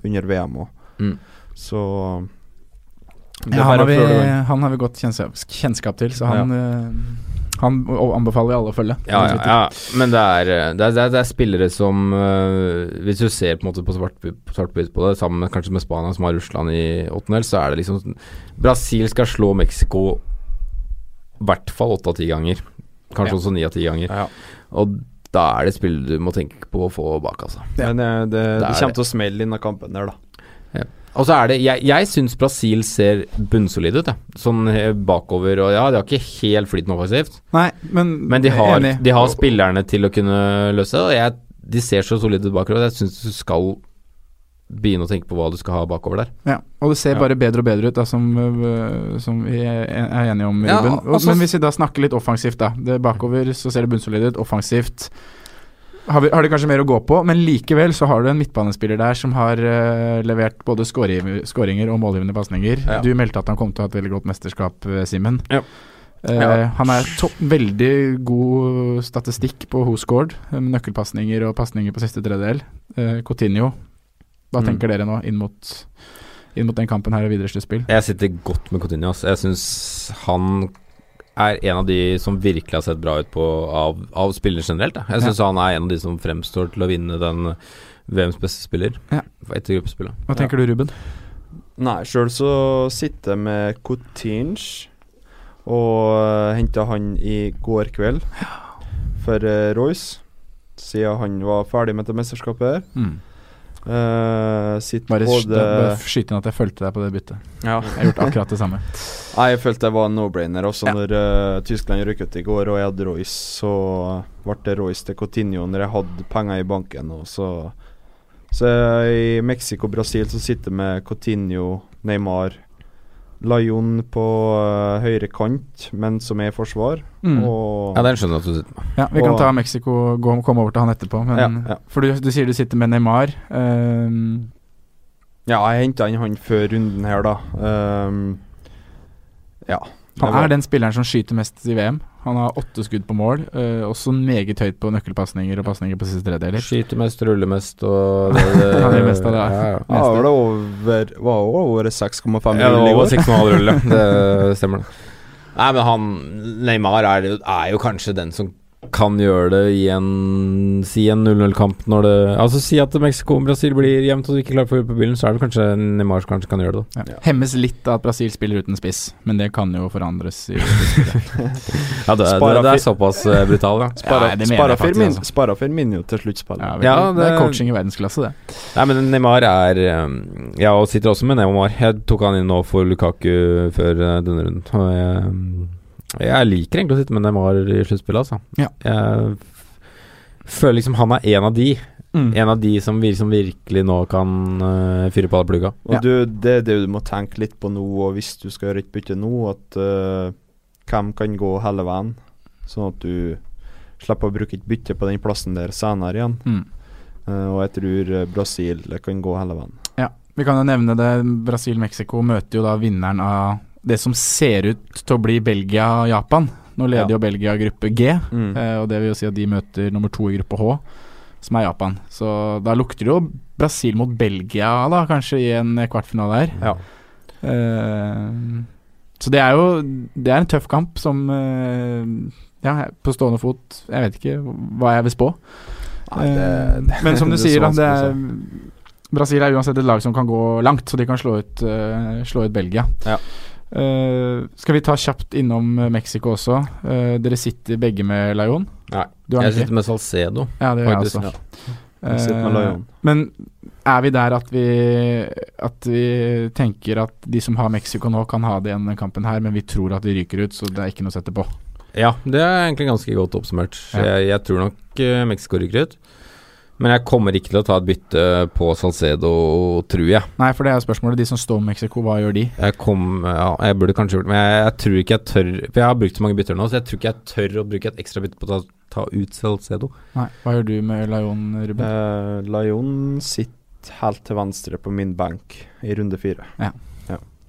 under VM òg. Mm. Så er Ja, han, har vi, han har vi godt kjennskap, kjennskap til, så han, eh, han anbefaler vi alle å følge. Ja, ja, ja, men det er, eh, det er, det er, det er spillere som øh, Hvis du ser på en måte på svart på svart på det, sammen med kanskje med Spania, som har Russland i åttendel, så er det liksom Brasil skal slå Mexico i hvert fall åtte av ti ganger. Kanskje Ja. også ni av ti ganger. Ja. Og da er det spillet du må tenke på å få bak, altså. Ja. Men eh, det, det, Det er det kommer til å smelle denne kampen der, da. Og så er det Jeg, jeg syns Brasil ser bunnsolid ut, jeg. Sånn eh, bakover og Ja, de har ikke helt flyten offensivt, Nei, men, men de har, de har spillerne til å kunne løse det. Og jeg, de ser så solide ut bakover. Jeg syns du skal begynne å tenke på hva du skal ha bakover der. Ja, og det ser Ja. bare bedre og bedre ut, da, som, øh, som vi er enige om, Ruben. Ja, altså- men hvis vi da snakker litt offensivt, da. Det bakover så ser det bunnsolid ut. Offensivt har, vi, har de kanskje mer å gå på, men likevel så har du en midtbanespiller der som har uh, levert både skåri- skåringer og målgivende pasninger. Ja. Du meldte at han kom til å ha et veldig godt mesterskap, øh, Simen. Ja. Eh, Ja. Han er topp, veldig god statistikk på who scored, eh, nøkkelpasninger og pasninger på siste tredjedel. Uh, Coutinho, hva Mm. tenker dere nå inn mot, inn mot den kampen her og videre sluttspill? Jeg sitter godt med Coutinho. ass. Jeg syns han er en av de som virkelig har sett bra ut på av, av spillere generelt. da. Jeg syns han er en av de som fremstår til å vinne den VMs beste spiller Ja. etter gruppespillet. Hva tenker du, Ruben? Nei, sjøl så sitter jeg med Coutinge, og uh, henta han i går kveld for uh, Royce, siden han var ferdig med dette mesterskapet her. Uh, Bare, både skyte inn at jeg fulgte deg på det byttet. ja. Jeg har gjort akkurat det samme. Nei, Jeg følte jeg var en no-brainer. Også Ja. når uh, Tyskland røk ut i går og jeg hadde Royce, så ble det Royce til Coutinho når jeg hadde penger i banken. Og så Så i Mexico-Brasil så sitter jeg med Coutinho, Neymar, Lion på uh, høyre kant, men som er i forsvar. Mm. Og Ja, den skjønner jeg at du sitter med. Ja, Vi kan og- ta Mexico, og komme over til han etterpå. Men, Ja, ja. For du, du sier du sitter med Neymar. Um, Ja, jeg henta inn han før runden her, da. Um, ja. han er den spilleren som skyter mest i VM. Han har åtte skudd på mål, uh, også meget høyt på nøkkelpasninger og pasninger på siste tredjedeler. Skyter mest, ruller mest og det, det, Han gjør mest av det, ja. Ja, ja. Ja, var det over, var over 6,5 Ja, det var over 6,5 ruller. Det stemmer, det. Nei, men han Neymar er, er jo kanskje den som kan gjøre det i en Si en 0-0-kamp når det Altså si at Mexico og Brasil blir jevnt og du ikke klarer å få på bilen, så er det kanskje Neymar som kanskje kan gjøre det. Ja. Hemmes litt av at Brasil spiller uten spiss, men det kan jo forandres. I. Ja, det, det, det er såpass uh, brutal, ja. Spara, ja, Firmin, altså. Firmino til sluttspill. ja, Ja, det, det, er coaching i verdensklasse, det. Nei, men Neymar er um, Ja, og sitter også med Neymar. Jeg tok han inn nå for Lukaku før uh, denne runden. Og jeg, jeg liker egentlig å sitte med Neymar i sluttspillet, altså. Ja. Jeg føler liksom han er en av de. Mm. En av de som, vi, som virkelig nå kan uh, fyre på alle plugga. Og Ja. du, det er det du må tenke litt på nå, og hvis du skal gjøre et bytte nå, at uh, hvem kan gå hele veien, sånn at du slipper å bruke et bytte på den plassen der senere igjen. Mm. Uh, og jeg tror Brasil kan gå hele veien. Ja, vi kan jo nevne det. Brasil-Mexico møter jo da vinneren av det som ser ut til å bli Belgia-Japan. Nå leder Ja. jo Belgia gruppe G, Mm. eh, og det vil jo si at de møter nummer to i gruppe H, som er Japan. Så da lukter det jo Brasil mot Belgia, da, kanskje, i en kvartfinale her. Ja. Eh, så det er jo Det er en tøff kamp som eh, Ja, på stående fot Jeg vet ikke hva jeg vil spå. Nei, det- det- men som du er sier, da, det er Brasil er uansett et lag som kan gå langt, så de kan slå ut, uh, slå ut Belgia. Ja. Eh, skal vi ta kjapt innom eh, Mexico også? Uh, dere sitter begge med Leon? Nei, Du jeg sitter med Salcedo. Ja, det gjør jeg også. Ja. Laion. Men er vi der at vi, at vi tenker at de som har Mexico nå, kan ha det igjen denne kampen her, men vi tror at de ryker ut, så det er ikke noe å sette på? Ja, det er egentlig ganske godt oppsummert. Ja. Jeg, jeg tror nok Mexico ryker ut. Men jeg kommer ikke til å ta et bytte på Salcedo, tror jeg. Nei, for det er jo spørsmålet. De som står med Mexico, hva gjør de? Jeg kom Ja, jeg burde kanskje gjort det, men jeg, jeg tror ikke jeg tør For jeg har brukt så mange bytter nå, så jeg tror ikke jeg tør å bruke et ekstra bytte på å ta, ta ut Salcedo. Nei, Hva gjør du med Lion, Ruben? Eh, Laion sitter helt til venstre på min benk i runde fire.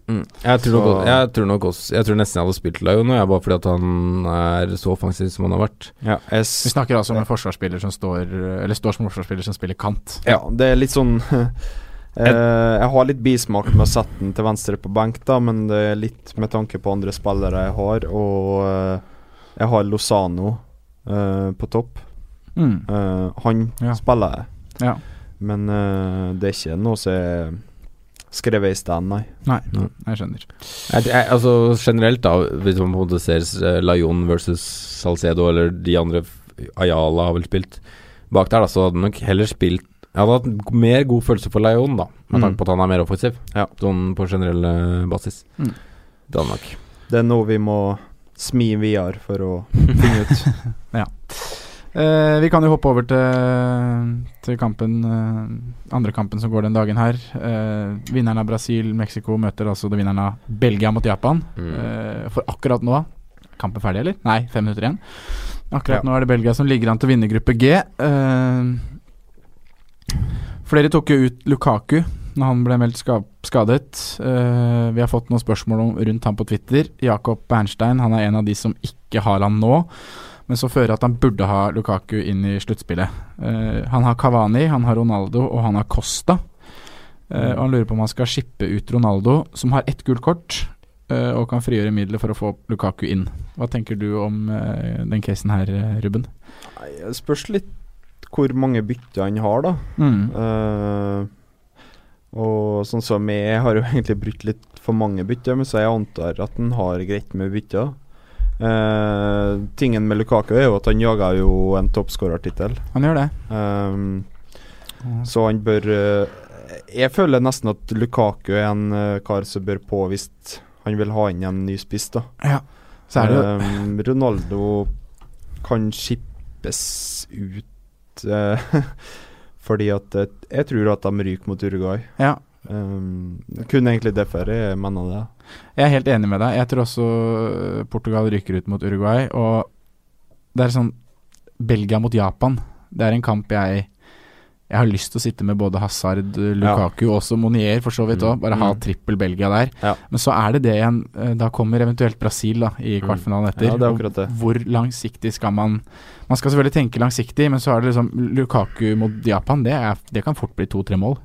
Jeg, tror nok, jeg tror nok også Jeg tror nesten jeg hadde spilt og bare fordi at han er så offensiv som han har vært. Ja, jeg Vi snakker altså om en forsvarsspiller som står Eller står som forsvarsspiller som spiller kant. ja, det er litt sånn eh, Jeg har litt bismak med å sette den til venstre på benk, da, men det er litt med tanke på andre spillere jeg har, og eh, jeg har Lozano eh, på topp. Mm. Eh, han Ja. spiller jeg, Ja. men eh, det er ikke noe som er skrevet i stand, nei. Nei, mm. jeg skjønner. Jeg, jeg, altså Generelt, da, hvis man på en måte ser uh, Lion versus Salcedo, eller de andre Ayala har vel spilt bak der, da, så hadde han nok heller spilt Jeg hadde hatt mer god følelse for Lion, da, med Mm. tanke på at han er mer offensiv. Ja. Sånn på generell eh, basis. Mm. Det hadde nok. Det er noe vi må smi videre for å finne ut. Eh, vi kan jo hoppe over til, til kampen eh, andre kampen som går den dagen her. Eh, vinneren av Brasil-Mexico møter altså det vinneren av Belgia mot Japan. Mm. Eh, for akkurat nå Kampen ferdig, eller? Nei, fem minutter igjen. Akkurat Ja. nå er det Belgia som ligger an til å vinne gruppe G. Eh, flere tok jo ut Lukaku når han ble meldt ska skadet. Eh, vi har fått noen spørsmål om, rundt han på Twitter. Jakob Bernstein han er en av de som ikke har han nå, men så fører at han burde ha Lukaku inn i sluttspillet. Uh, han har Kavani, han har Ronaldo og han har Costa. Eh, og han lurer på om han skal shippe ut Ronaldo, som har ett gult kort, uh, og kan frigjøre midler for å få Lukaku inn. Hva tenker du om den casen her, Ruben? Det spørs litt hvor mange bytter han har, da. Mm. Og sånn som jeg har jo egentlig brukt litt for mange bytter, men så jeg antar at han har greit med bytter. Eh, tingen med Lukaku er jo at han jager jo en toppskårertittel. Han gjør det. Um, så han bør uh, Jeg føler nesten at Lukaku er en uh, kar som bør på hvis han vil ha inn en ny spiss, da. Ja. Så er det Um, Ronaldo kan skippes ut fordi at jeg tror at de ryker mot Uruguay. Ja. Um, kun egentlig derfor jeg mener det. Jeg er helt enig med deg. Jeg tror også øh, Portugal ryker ut mot Uruguay. Og det er sånn Belgia mot Japan. Det er en kamp jeg Jeg har lyst til å sitte med både Hazard, øh, Lukaku og også Monier, for så vidt òg. Mm. Bare ha Mm. trippel Belgia der. Ja. Men så er det det igjen. øh, Da kommer eventuelt Brasil da i Mm. kvartfinalen etter. Ja, det er det. Hvor langsiktig skal man Man skal selvfølgelig tenke langsiktig, men så er det liksom Lukaku mot Japan. Det, er, det kan fort bli to-tre mål.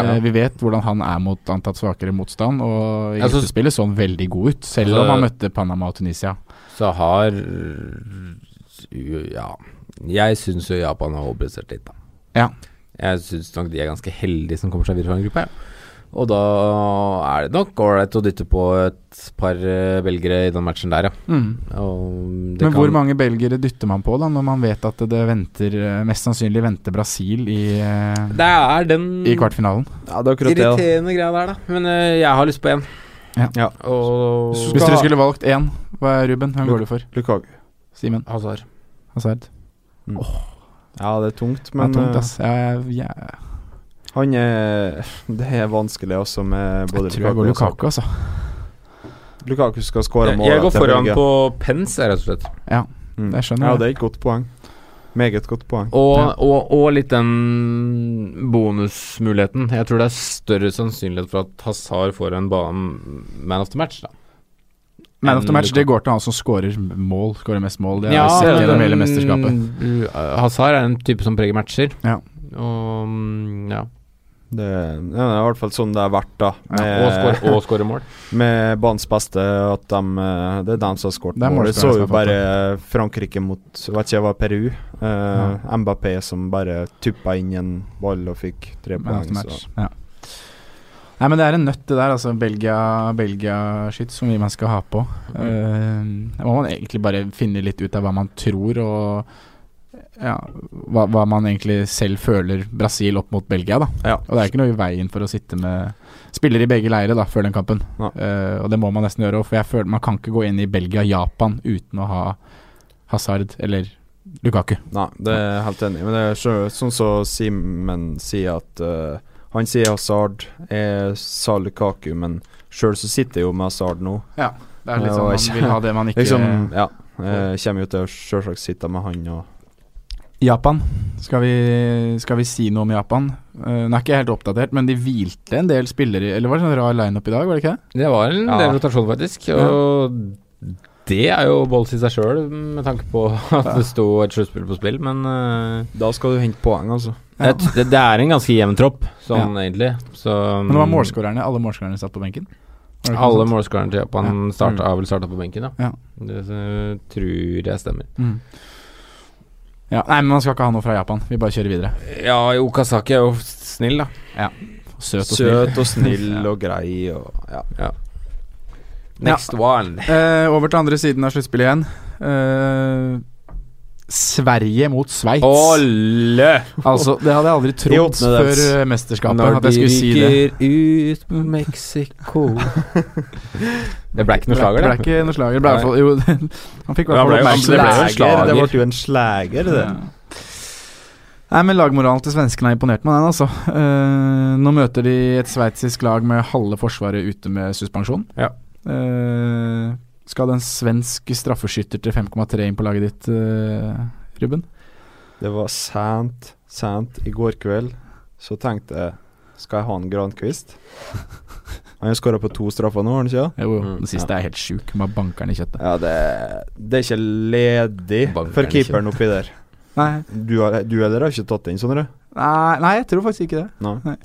Eh, vi vet hvordan han er mot antatt svakere motstand, og i Altså- gruppespillet så han veldig god ut, selv Altså- om han møtte Panama og Tunisia. Så har Ja. Jeg syns jo Japan har overprestert litt, da. Ja. Jeg syns nok de er ganske heldige som kommer seg videre fra en gruppe. Ja. Og da er det nok ålreit å dytte på et par eh, belgere i den matchen der, ja. Og det Men hvor kan- mange belgere dytter man på, da, når man vet at det venter eh, mest sannsynlig venter Brasil i, eh, Det er den i kvartfinalen? Ja, det er akkurat det. irriterende greia der, da. Men uh, jeg har lyst på én. Ja. Ja. Og Hvis dere skulle valgt én, hva er Ruben? Hvem Luk- går du for? Lukaku. Simen? Hazard. Hazard? Ja, det er tungt, Det er tungt, ass. Ja, ja, jeg, han er Det er vanskelig også med både Jeg tror jeg går Lukaku, altså. Lukaku skal skåre mål. jeg går foran på pens, rett og slett. Ja, Mm. det skjønner jeg. Ja, det er et godt poeng. Meget godt poeng. Og, Ja. og, og litt den bonusmuligheten. Jeg tror det er større sannsynlighet for at Hazard får en banen man of the match, da. Man of the match, det går til han som skårer mål, skårer mest mål. Det har Ja, vi sett gjennom hele mesterskapet. Hazard er en type som preger matcher. Ja. Og mm, ja. Det, det er i hvert fall sånn det har vært, da. Med, Og skåre mål. med banens beste, at de, eh, det er dem som har skåret mål. Det så jo bare Frankrike mot vet ikke, det var Peru. Uh, Mbappé som bare tuppa inn en ball og fikk tre poeng. Ja. Nei, men det er en nøtt, det der. Altså Belgia- Belgia-skyts som vi man skal ha på. Eh, Da må man egentlig bare finne litt ut av hva man tror, og ja, hva, hva man egentlig selv føler Brasil opp mot Belgia, da. Ja. Og det er ikke noe i veien for å sitte med spillere i begge leire da, før den kampen. Ja. Uh, og det må man nesten gjøre, for jeg føler man kan ikke gå inn i Belgia-Japan uten å ha Hazard eller Lukaku. Nei, det er jeg helt enig i. Men det er sånn som Simen sier at uh, Han sier Hazard, jeg sa Lukaku, men sjøl så sitter jeg jo med Hazard nå. Ja, Det er litt sånn man vil ha det man ikke Liksom, ja. Jeg kommer jo til å sjølsagt sitte med han og Japan. Skal vi, skal vi si noe om Japan? Uh, den er ikke helt oppdatert, men de hvilte en del spillere Eller var det sånn rar lineup i dag, var det ikke det? Det var en Ja. del rotasjon, faktisk. Og det er jo bolls i seg sjøl, med tanke på at det sto et sluttspill på spill, men uh, Da skal du hente poeng, altså. Ja. det, det er en ganske jevn tropp, sånn egentlig. Så Men det var målskårerne. Alle målskårerne satt på benken. Alle målskårerne til Japan starta, har vel starta på benken, ja. Ja. Det eh, tror jeg stemmer. Mm. Ja, nei, men man skal ikke ha noe fra Japan. Vi bare kjører videre. Ja, Okazaki er jo snill, da. Søt og snill. Søt og snill og grei og ja. Next one. Eh, over til andre siden av sluttspillet igjen. Eh, Sverige mot Sveits. Altså, det hadde jeg aldri trodd før mesterskapet. Når at jeg skulle si det. ut på Mexico Det ble ikke noe slager, Det ble ikke noe slager. Ble fall Jo, han fikk i hvert fall oppmerksomhet. det ble jo en slager. Det ble jo en slager, det. Ja. Nei, men Lagmoralen til svenskene har imponert meg, den. altså Uh, Nå møter de et sveitsisk lag med halve forsvaret ute med suspensjon. Ja. Eh, skal det en svensk straffeskytter til 5,3 inn på laget ditt, uh, Ruben? Det var sent, sent i går kveld. Så tenkte jeg Skal jeg ha en Grankvist? Han har skåra på to straffer nå, har han ikke? Jo, Mm, den siste er helt sjuk. Med bankeren i kjøttet. Ja, det, det er ikke ledig bankeren for keeperen oppi der. Nei, Du, har, du heller har ikke tatt den, Sondre? nei, nei, jeg tror faktisk ikke det. Nei. Nei.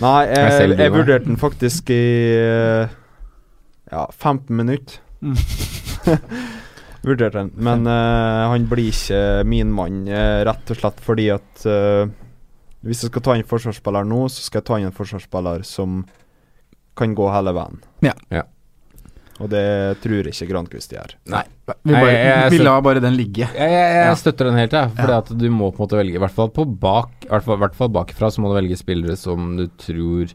Nei, Jeg jeg, jeg, vurderte den faktisk i eh, ja, 15 minutter. Mm. vurderte den, men uh, han blir ikke min mann, uh, rett og slett fordi at uh, hvis jeg skal ta inn forsvarsspiller nå, så skal jeg ta inn en forsvarsspiller som kan gå hele veien. Ja. Ja. Og det tror ikke Grankvist gjør. Nei. Vi, bare, Jeg- jeg- vi lar bare den ligge. Jeg, jeg, jeg Ja. støtter den helt, jeg. For Ja. du må på en måte velge, i hvert fall på bak hvert fall, hvert fall bakfra, så må du velge spillere som du tror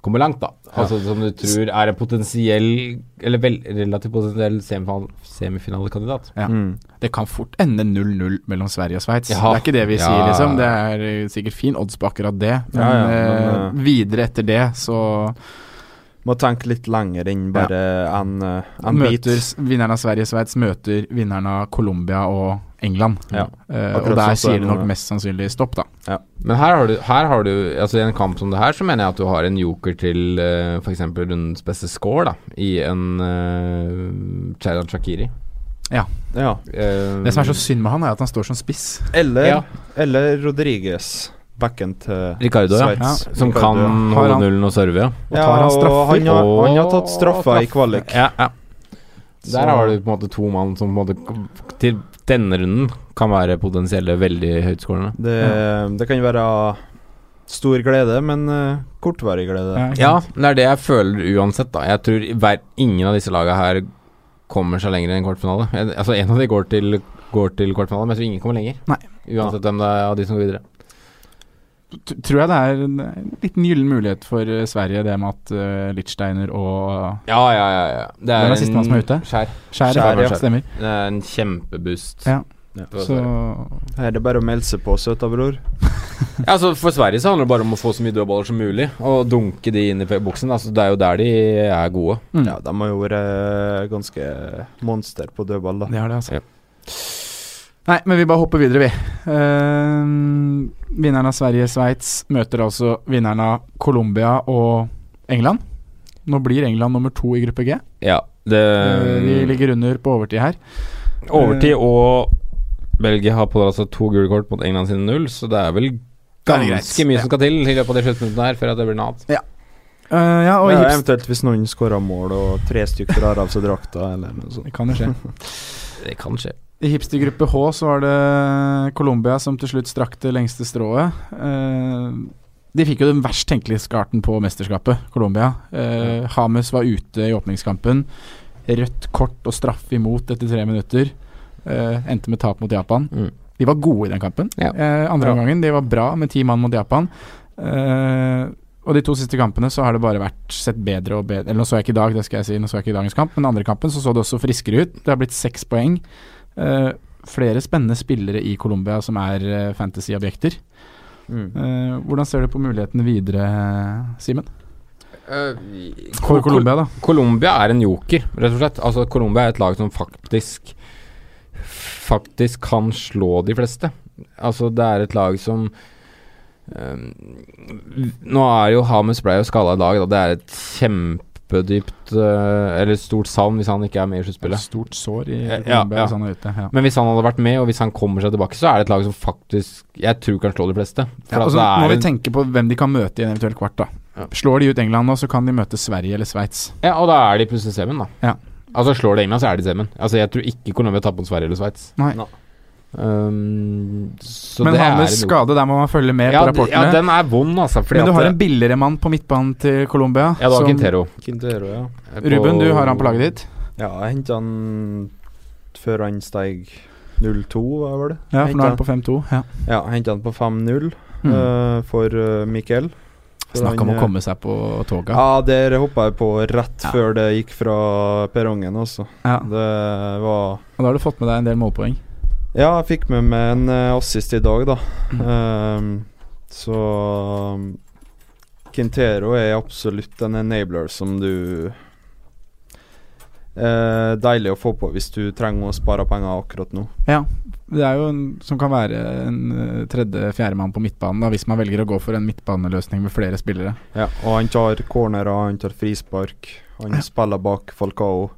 kommer langt, da. Altså som du tror er en potensiell Eller vel, relativt potensiell semifinalekandidat. Ja. Mm. Det kan fort ende 0-0 mellom Sverige og Sveits. Ja. Det er ikke det vi Ja. sier, liksom. Det er eh, sikkert fin odds på akkurat det. Men, Ja, ja, men, eh, videre etter det så Må tenke litt lenger enn bare en, eh, en bit. møter vinneren av Sverige-Sveits møter vinneren av Colombia og England. Ja. Uh, og der sånn sier det det nok mest sannsynlig stopp, da. Men her har du, her har du Altså I en kamp som det her, så mener jeg at du har en joker til uh, f.eks. rundens beste score, da. I en uh, Chayran Shakiri. Ja. Eh, Det som er så synd med han, er at han står som spiss. Eller, Ja. eller Rodriguez. Backen til Ricardo, ja. Sveits. Som Ricardo, kan holde nullen og serve, ja. Og tar han og straffer? Han har, han har tatt straffa i kvalik. Ja, ja. Der har du på en måte to mann som på en måte til denne runden kan være potensielle veldig høytskårende. Det, det kan jo være stor glede, men uh, kortvarig glede. Ja, Ja, det er det jeg føler uansett, da. Jeg tror hver, ingen av disse laga her kommer seg lenger enn kvartfinale. Altså En av de går til, går til kvartfinale, men jeg tror ingen kommer lenger. Nei. Uansett hvem det er av de som går videre. Tror jeg det er en en liten gyllen mulighet for eh, Sverige, det med at uh, Lichsteiner og Ja, ja, ja. ja. Det er, er sistemann som er ute? Skjær. Skjær, Skjær, ja. stemmer. Det er en kjempeboost. Ja. Ja. Så. Er det bare å melde seg på, søta bror. Ja, altså For Sverige så handler det bare om å få så mye dødballer som mulig, og dunke de inn i boksen. Altså, det er jo der de er gode. mm. Ja, de har jo vært eh, ganske monster på dødball, da. Det har det, altså. Ja. Nei, men vi bare hopper videre, vi. Uh, vinneren av Sverige-Sveits møter altså vinneren av Colombia og England. Nå blir England nummer to i gruppe G. Ja, det uh, de ligger under på overtid her. Overtid og Belgia har på altså to gule kort mot England sine null, så det er vel er ganske mye som skal til i løpet av de sluttminuttene her før at det blir natt. Eh, ja, og Ja, eventuelt hvis noen skårer mål og tre stykker har av seg drakta, eller noe sånt. Det kan jo skje. Det kan skje. I hipstergruppe H så var det Colombia som til slutt strakk det lengste strået. Eh, De fikk jo den verst tenkelige skarten på mesterskapet, Colombia. Eh, Hames var ute i åpningskampen. Rødt kort og straff imot etter tre minutter. Eh, endte med tap mot Japan. Mm. De var gode i den kampen. Ja. Eh, andre omgangen de var bra med ti mann mot Japan. Eh, og de to siste kampene så har det bare vært sett bedre og bedre Eller nå så jeg ikke i dag, det skal jeg si, nå så jeg ikke i dagens kamp, men andre kampen så så det også friskere ut. Det har blitt seks poeng. Eh, flere spennende spillere i Colombia som er uh, fantasy-objekter. Mm. Uh, hvordan ser du på mulighetene videre, Simen? Eh, For Colombia, da. Colombia er en joker, rett og slett. Altså, Colombia er et lag som faktisk Faktisk kan slå de fleste. Altså, det er et lag som um, Nå er jo Hames ble jo Skala i dag, da. Det er et kjempedypt eh, Eller stort savn hvis han ikke er med i sluttspillet. Stort sår i Ja, Colombia ja. hvis han er ute. Ja. Men hvis han hadde vært med, og hvis han kommer seg tilbake, så er det et lag som faktisk Jeg tror kan slå de fleste. For Ja, at altså, må vi en- tenke på hvem de kan møte i en eventuell kvart. da Ja. Slår de ut England nå, så kan de møte Sverige eller Sveits. Ja, og da er de plutselig semen, da. Ja. Altså Slår de England, så er de semen. Altså Jeg tror ikke Colombia tapper mot Sverige eller Sveits. Nei. Nei. Um, så Men det er skade, der må man følge med ja, på rapportene. Ja, den er vond, altså. fordi Men du at har en billigere mann på midtbanen til Colombia. Ja, det var som- Quintero. Quintero, ja. Ruben, du har han på laget ditt. Ja, jeg henta han før han steig 0-2, var det? Ja, for nå er han på 5-2. Ja. Ja, henta han på 5-0 Mm. uh, for uh, Mikkel. For Snakk om å eh, komme seg på toget. Ja, der hoppa jeg på rett Ja. før det gikk fra perrongen også. Ja. Det var Og da har du fått med deg en del målpoeng. Ja, jeg fikk med meg en eh, assist i dag, da. Mm. Ehm, så um, Quintero er absolutt en enabler som du eh, Deilig å få på hvis du trenger å spare penger akkurat nå. Ja, det er jo en som kan være en uh, tredje-fjerdemann på midtbanen, da, hvis man velger å gå for en midtbaneløsning med flere spillere. Ja, og han tar cornerer, han tar frispark, han spiller bak Falcao.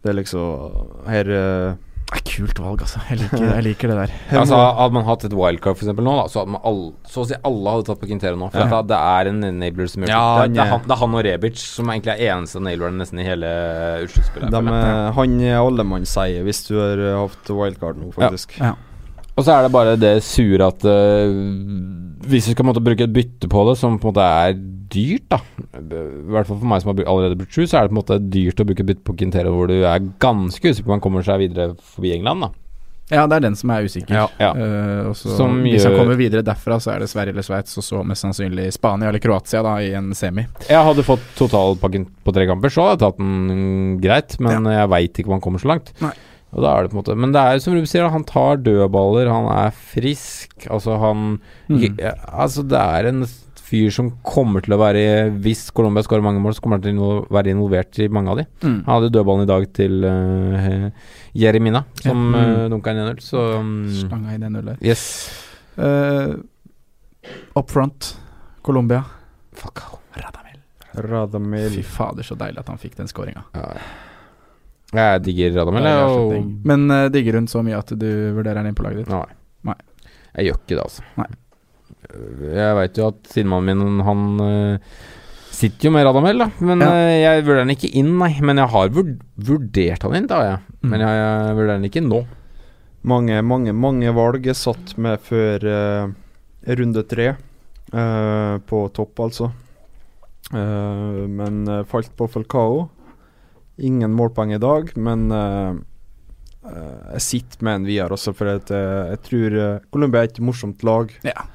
Det er liksom Her eh, Det er kult valg, altså. Jeg liker, jeg liker det der. Altså Hadde man hatt et wildcard for eksempel nå, da, så hadde man all, så å si alle hadde tatt på Quintero nå. For Ja. at det er en enabler som gjør Ja, det, han det, er han, det er han og Rebic som egentlig er eneste enableren nesten i hele sluttspillet. de, er- han er allemannseie hvis du har eh, hatt wildcard nå, faktisk. Ja. Og så er det bare det sure at uh, hvis du skal måtte, bruke et bytte på det, som på en måte er dyrt, da I hvert fall for meg som har allerede brukt sju, så er det på en måte dyrt å bruke et bytte på Quintero hvor du er ganske usikker på om han kommer seg videre forbi England, da. Ja, det er den som er usikker. Ja, ja. Uh, også, Som Hvis han kommer videre derfra, så er det Sverige eller Sveits, og så mest sannsynlig Spania eller Kroatia da i en semi. Jeg hadde fått totalpakken på tre kamper, så hadde jeg tatt den greit, men jeg veit ikke om han kommer så langt. Nei. Og da er det på en måte Men det er jo som Ruben sier, han tar dødballer, han er frisk. Altså, han Mm. ja, Altså, det er en fyr som kommer til å være Hvis Colombia skårer mange mål, så kommer han til å være involvert i mange av de. Mm. Han hadde dødballen i dag til uh, Jeremina, som Ja. ja. Mm. uh, dunka inn 1-0, så um, Stanga inn 1-0 der. Yes. Uh, up front, Colombia. Fuck, Radamel. Radamel Fy fader, så deilig at han fikk den skåringa. Ja. Jeg digger Radamel, Det avslutning. Og Men uh, digger hun så mye at du vurderer den inn på laget ditt? Nei. Nei. Jeg gjør ikke det, altså. Nei. Jeg veit jo at sidemannen min, han uh, sitter jo med Radamel, da. Men Ja. uh, jeg vurderer den ikke inn, nei. Men jeg har vurdert han inn, da, jeg. Mm. Men jeg, jeg vurderer den ikke nå. Mange, mange, mange valg er satt med før eh, runde tre. eh, på topp, altså. Eh, men eh, falt på Falcao. Ingen målpoeng i dag, men eh, eh, jeg sitter med en videre også, for at, eh, jeg tror Colombia er et morsomt lag. Ja.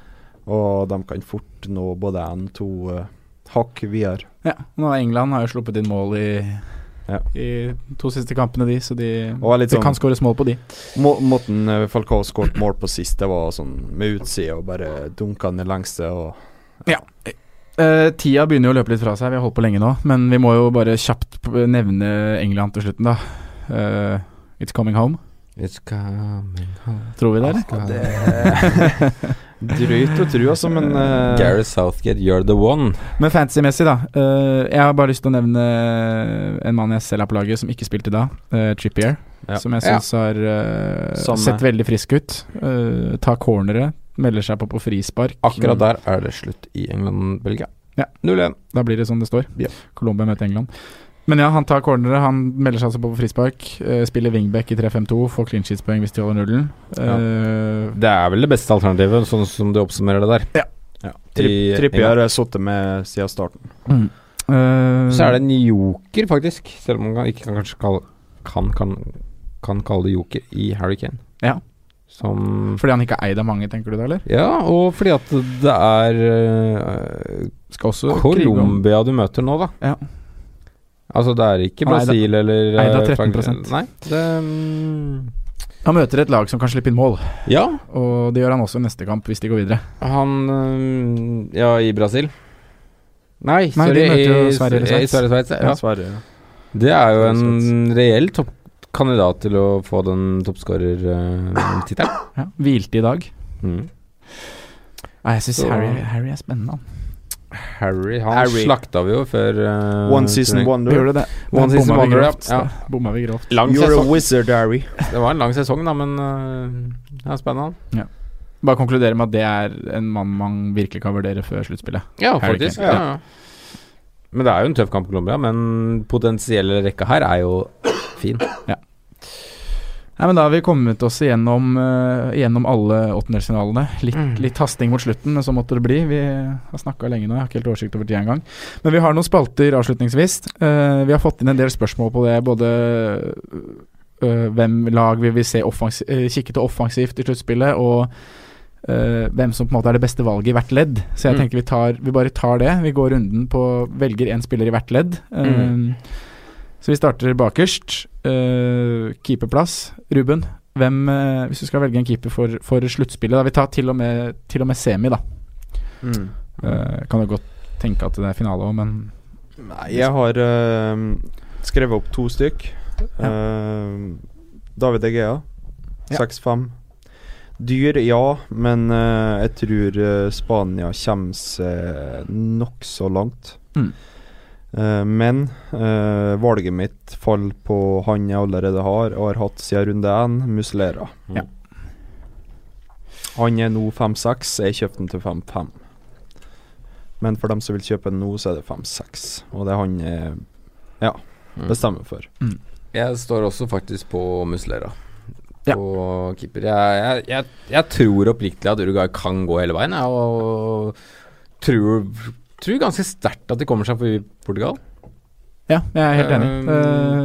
Og de kan fort nå både én to eh, hakk videre. Ja. Nå England har jo sluppet inn mål i, Ja. i to siste kampene, de, så de, Og det sånn- kan skåres mål på de. Må, måten Falcao skåret mål på sist, det var sånn med utsida og bare dunka i lengste. Og Eh, tida begynner jo å løpe litt fra seg, vi har holdt på lenge nå. Men vi må jo bare kjapt nevne England til slutten, da. Uh, it's coming home. It's coming home. Tror vi det, eller? det Drøyt å tro, altså, men uh, Gareth Southgate, you're the one. Men fantasy-messig, da. Uh, jeg har bare lyst til å nevne en mann jeg selv har på laget, som ikke spilte da. Uh, Trippier. Ja. Som jeg Ja. har sett veldig frisk ut. Uh, tar cornere, melder seg på på frispark. Akkurat der er det slutt i England-Belgia. Ja. 0-1. Da blir det sånn det står. Ja. Colombia møter England. Men ja, han tar cornere, han melder seg altså på på frispark. Uh, spiller wingback i 3-5-2, får clean sheets-poeng hvis de holder nullen. Eh, Det er vel det beste alternativet, sånn som du oppsummerer det der. Ja. ja. Tripp, Trippier har sittet med siden starten. Mm. Uh, Så er det en joker, faktisk. Selv om man ikke kan kanskje kalle kan, kan, kan kalle det joker i Harry Kane. Ja. Som Fordi han ikke er eid av mange, tenker du da, eller? Ja, og fordi at det er uh, Skal også Colombia du møter nå, da. Ja. Altså, det er ikke Brasil eid Brasil eller eid av øh, 13%. Nei. Det, um, Han møter et lag som kan slippe inn mål, ja, og det gjør han også i neste kamp, hvis de går videre. han um, Ja, i Brasil. Nei, Nei, sorry. de møter jo i, Sverige eller Sveits. Ja. Ja. Sverige. ja. Det er jo en reell reell toppkandidat til å få den toppskårertittelen. Ja. Hvilte i dag. Mm. Ah, jeg syns Harry, Harry er spennende. han. Harry Han Harry. slakta vi jo før uh, One season wonder. Gjorde det. One Der season wonder, ja. grovt. Ja. Bomma vi grovt. Lang You're a wizard, Harry. Det var en lang sesong, da, men uh, det er spennende. Bare konkludere med at det er en mann man virkelig kan vurdere før sluttspillet. Ja, Harry faktisk. Ja. ja. Men det er jo en tøff kamp Colombia, men potensielle rekka her er jo fin. Nei, men Da har vi kommet oss igjennom, uh, igjennom alle åttendelsfinalene. Litt, Mm. litt hasting mot slutten, men så måtte det bli. Vi har snakka lenge nå, jeg har ikke helt oversikt over tida engang. Men vi har noen spalter avslutningsvis. Uh, vi har fått inn en del spørsmål på det. Både uh, hvem lag vi vil se offensi eh, kikke til offensivt i sluttspillet, og hvem som på en måte er det beste valget i hvert ledd. Så jeg Mm. tenker vi, tar, vi bare tar det. Vi går runden på velger én spiller i hvert ledd. Mm. Så vi starter bakerst. Eh, keeperplass. Ruben, hvem, uh, hvis du skal velge en keeper for, for sluttspillet da, Vi tar til og med, til og med semi, da. Mm. Uh, kan jo godt tenke at det er finale òg, men Nei, jeg har skrevet opp to stykk. Eh, David Egea, Ja. 6-5. Dyr, ja, men jeg tror Spania kommer seg nokså langt. Mm. Eh, men eh, valget mitt faller på han jeg allerede har, og har hatt siden runde én, Muslera. Ja. Han er nå 5-6, jeg kjøpte den til 5-5. Men for dem som vil kjøpe den nå, så er det 5-6. Og det er han jeg ja, Mm. bestemmer for. Jeg står også faktisk på Muslera. Ja. På keeper. Jeg, jeg, jeg, jeg tror oppriktig at Uruguay kan gå hele veien, jeg, og tror, tror ganske sterkt at de kommer seg forbi Portugal. ja, jeg er helt enig. Um,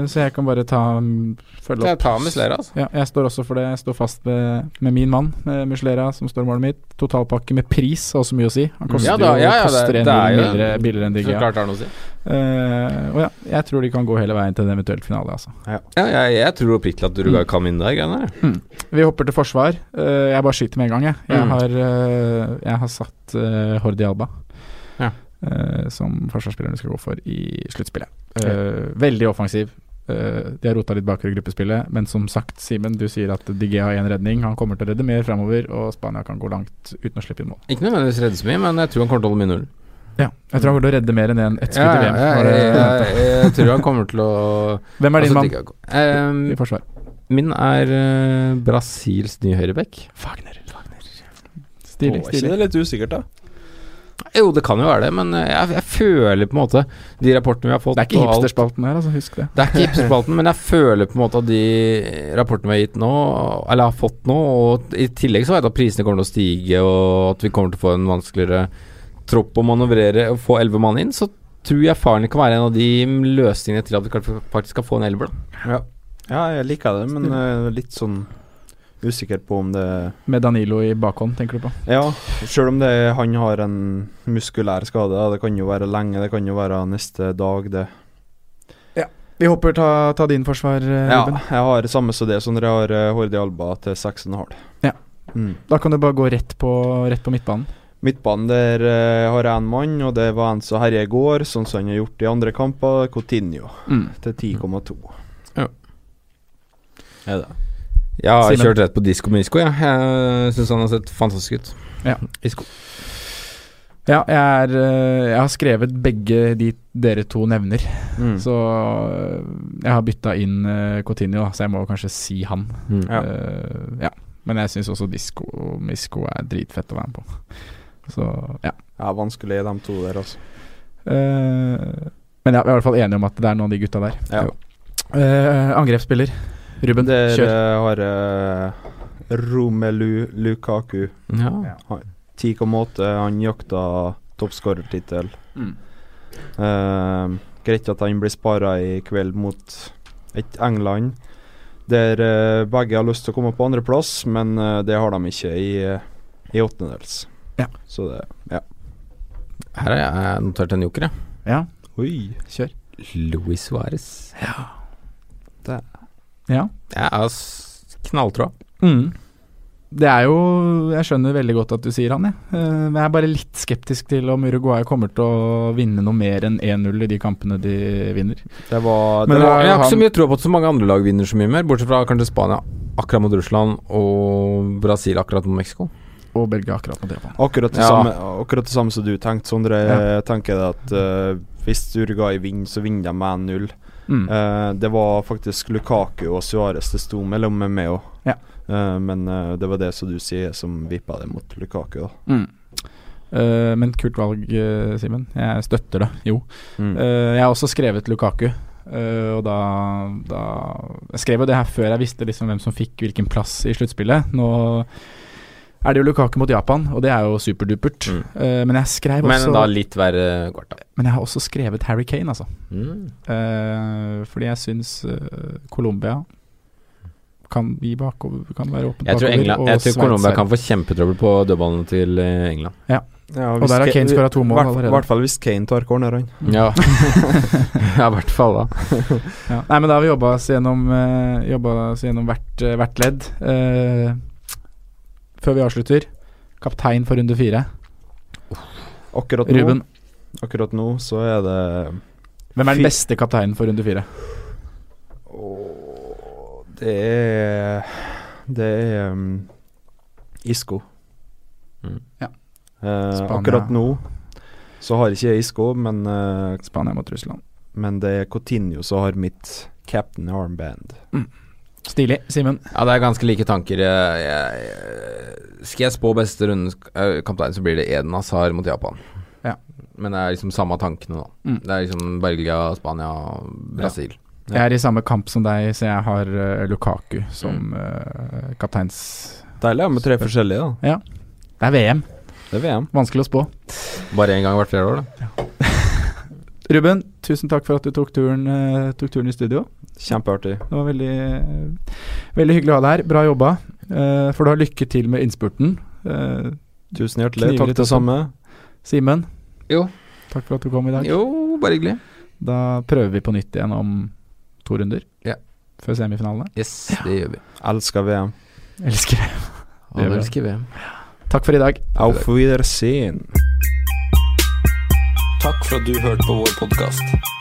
Eh, så jeg kan bare ta mm, følge jeg opp. tar Muslera, altså. Ja, jeg står også for det. Jeg står fast med, med min mann, med Muslera, som står målet mitt. Totalpakke med pris har også mye å si. Han koster Ja da, ja, ja, koster det- en det er mil billigere, billigere enn Så Digea. klart har noe å si. Uh, og ja, jeg tror de kan gå hele veien til en eventuell finale, altså. Ja, jeg, jeg tror oppriktig at Uruguay kan vinne de greiene der. Vi hopper til forsvar. Uh, jeg bare skyter med en gang, jeg. Jeg, Mm. har, uh, jeg har satt uh, Hordi Alba eh, som forsvarsspilleren vi skal gå for i sluttspillet. Eh, veldig offensiv. Eh, de har rota litt bakover i gruppespillet, men som sagt, Simen, du sier at DG har én redning. Han kommer til å redde mer framover, og Spania kan gå langt uten å slippe inn mål. Ikke nødvendigvis redde så mye, men jeg tror han kommer til å holde min null. Ja, jeg tror han kommer til å redde mer enn en, ett skudd i VM. jeg, det jeg, tror han kommer til å Hvem er din altså, mann Ehm, i forsvar? Min er uh, Brasils nye høyrebekk. Fagner. Fagner. Stilig. Er stilig. det litt usikkert, da? Jo, det kan jo være det, men eh, jeg, jeg føler på en måte De rapportene vi har fått Det er ikke hipsterspalten her, altså. Husk det. Det er ikke hipsterspalten, men jeg føler på en måte at de rapportene vi har gitt nå, eller har fått nå, og i tillegg så vet jeg at prisene kommer til å stige, og at vi kommer til å få en vanskeligere tropp å manøvrere og få elleve mann inn, så tror jeg faren kan være en av de løsningene til at vi faktisk skal få en elver. da. Ja, jeg liker det, men eh, litt sånn usikker på om det Med Danilo i bakhånd, tenker du på? Ja, sjøl om det, han har en muskulær skade. Det kan jo være lenge, det kan jo være neste dag, det. Vi hopper ta, ta din forsvar, Ruben. Ja, jeg har samme som det, som når jeg har uh, Hordi Alba til 6,5. Ja. Mm. Da kan du bare gå rett på, rett på midtbanen. Midtbanen der uh, har jeg én mann, og det var en som herja i går, sånn som han har gjort i andre kamper. Coutinho til 10,2. Ja. Er det? Jeg har Simen? kjørt rett på Disko Misko, jeg. Jeg syns han har sett fantastisk ut. Ja. Isko. Ja, jeg, er, eh, jeg har skrevet begge de dere to nevner. Mm. Så eh, jeg har bytta inn Cotinio, Coutinho, så jeg må kanskje si han. Mm. Ja. Uh, ja. Men jeg syns også Disco Misco er dritfett å være med på. Så ja. Ja, vanskelig de to der, altså. Uh, men ja, vi er i hvert fall enige om at det er noen av de gutta der. Ja. Uh, angrepsspiller. Ruben, Der kjør. eh, har jeg Romelu Lukaku. Ja. Ja. 10,8. Han jakta toppskårertittel. Mm. Uh, greit at han blir spara i kveld mot et England der uh, begge har lyst til å komme på andreplass, men uh, det har de ikke i, i åttendels. Ja. Så det Ja. Her har jeg notert en joker, jeg. Ja, Oi. kjør. Luis Suárez. Ja. Jeg er knalltrå. Mm. Det er jo Jeg skjønner veldig godt at du sier han, jeg. Eh, Men jeg er bare litt skeptisk til om Uruguay kommer til å vinne noe mer enn 1-0 i de kampene de vinner. Det var, Men det var var- Jeg har ikke så mye tro på at så mange andre lag vinner så mye mer, bortsett fra kanskje Spania akkurat mot Russland og Brasil akkurat mot Mexico. Og Belgia akkurat mot Japan. akkurat det, Ja. samme, akkurat det samme som du tenkte, Sondre. Ja. Jeg tenker at uh, hvis Uruguay vinner, så vinner de med 1-0. Mm. Uh, det var faktisk Lukaku og Suárez det sto mellom med meg òg. Ja. men uh, det var det som du sier, som vippa det mot Lukaku. Mm. Men kult valg, uh, Simen. Jeg støtter det, jo. Mm. Jeg har også skrevet Lukaku. og da, da Jeg skrev jo det her før jeg visste liksom hvem som fikk hvilken plass i sluttspillet. Nå er det jo Lukaku mot Japan, og det er jo superdupert. Mm. Uh, men jeg skrev Men da litt verre kort, da. Men jeg har også skrevet Harry Kane, altså. Mm. Uh, fordi jeg syns uh, Colombia kan gi bakover, kan være åpent tror, bakover. England, jeg tror Sveits Colombia kan få kjempetrøbbel på dødballene til England. Ja, Og hvis der har Kane skåra to mål hvert- allerede. hvert fall hvis Kane tar corneren. Ja, ja i hvert fall da. Ja. Nei, men da har vi jobba oss gjennom, uh, oss gjennom hvert, hvert ledd. Eh, før vi avslutter, kaptein for runde fire. Akkurat nå, Ruben, akkurat nå så er det hvem er den beste kapteinen for runde fire? Det er Det er um, Isco. Mm. Ja. Eh, akkurat nå så har ikke jeg Isco, men, eh, Spania mot Russland. men det er Coutinho som har mitt captain armband. Stilig. Simen. Ja, det er ganske like tanker. Jeg, jeg, skal jeg spå beste runde eh, kaptein, så blir det Eden Hazard mot Japan. Ja. Men det er liksom samme tankene, da. Mm. Det er liksom Belgia, Spania, Brasil. Jeg er i samme kamp som deg, så jeg har uh, Lukaku Mm. som eh, kapteins... Deilig med tre forskjellige, da. Det er VM. Det er VM. Vanskelig å spå. Bare én gang hvert fjerde år, da. Ruben, tusen takk for at du tok turen, uh, tok turen i studio. Kjempeartig. Det var veldig, veldig hyggelig å ha deg her. Bra jobba. Uh, for du har lykke til med innspurten. Uh, Tusen hjertelig. Takk det samme. Simen, Jo. takk for at du kom i dag. Jo, bare hyggelig. Da prøver vi på nytt igjen om to runder. Ja. Før semifinalene. Yes, det gjør vi. Elsker VM. Elsker VM. Elsker VM. Takk for i dag. Auf Wiedersehen. Takk for at du hørte på vår podkast.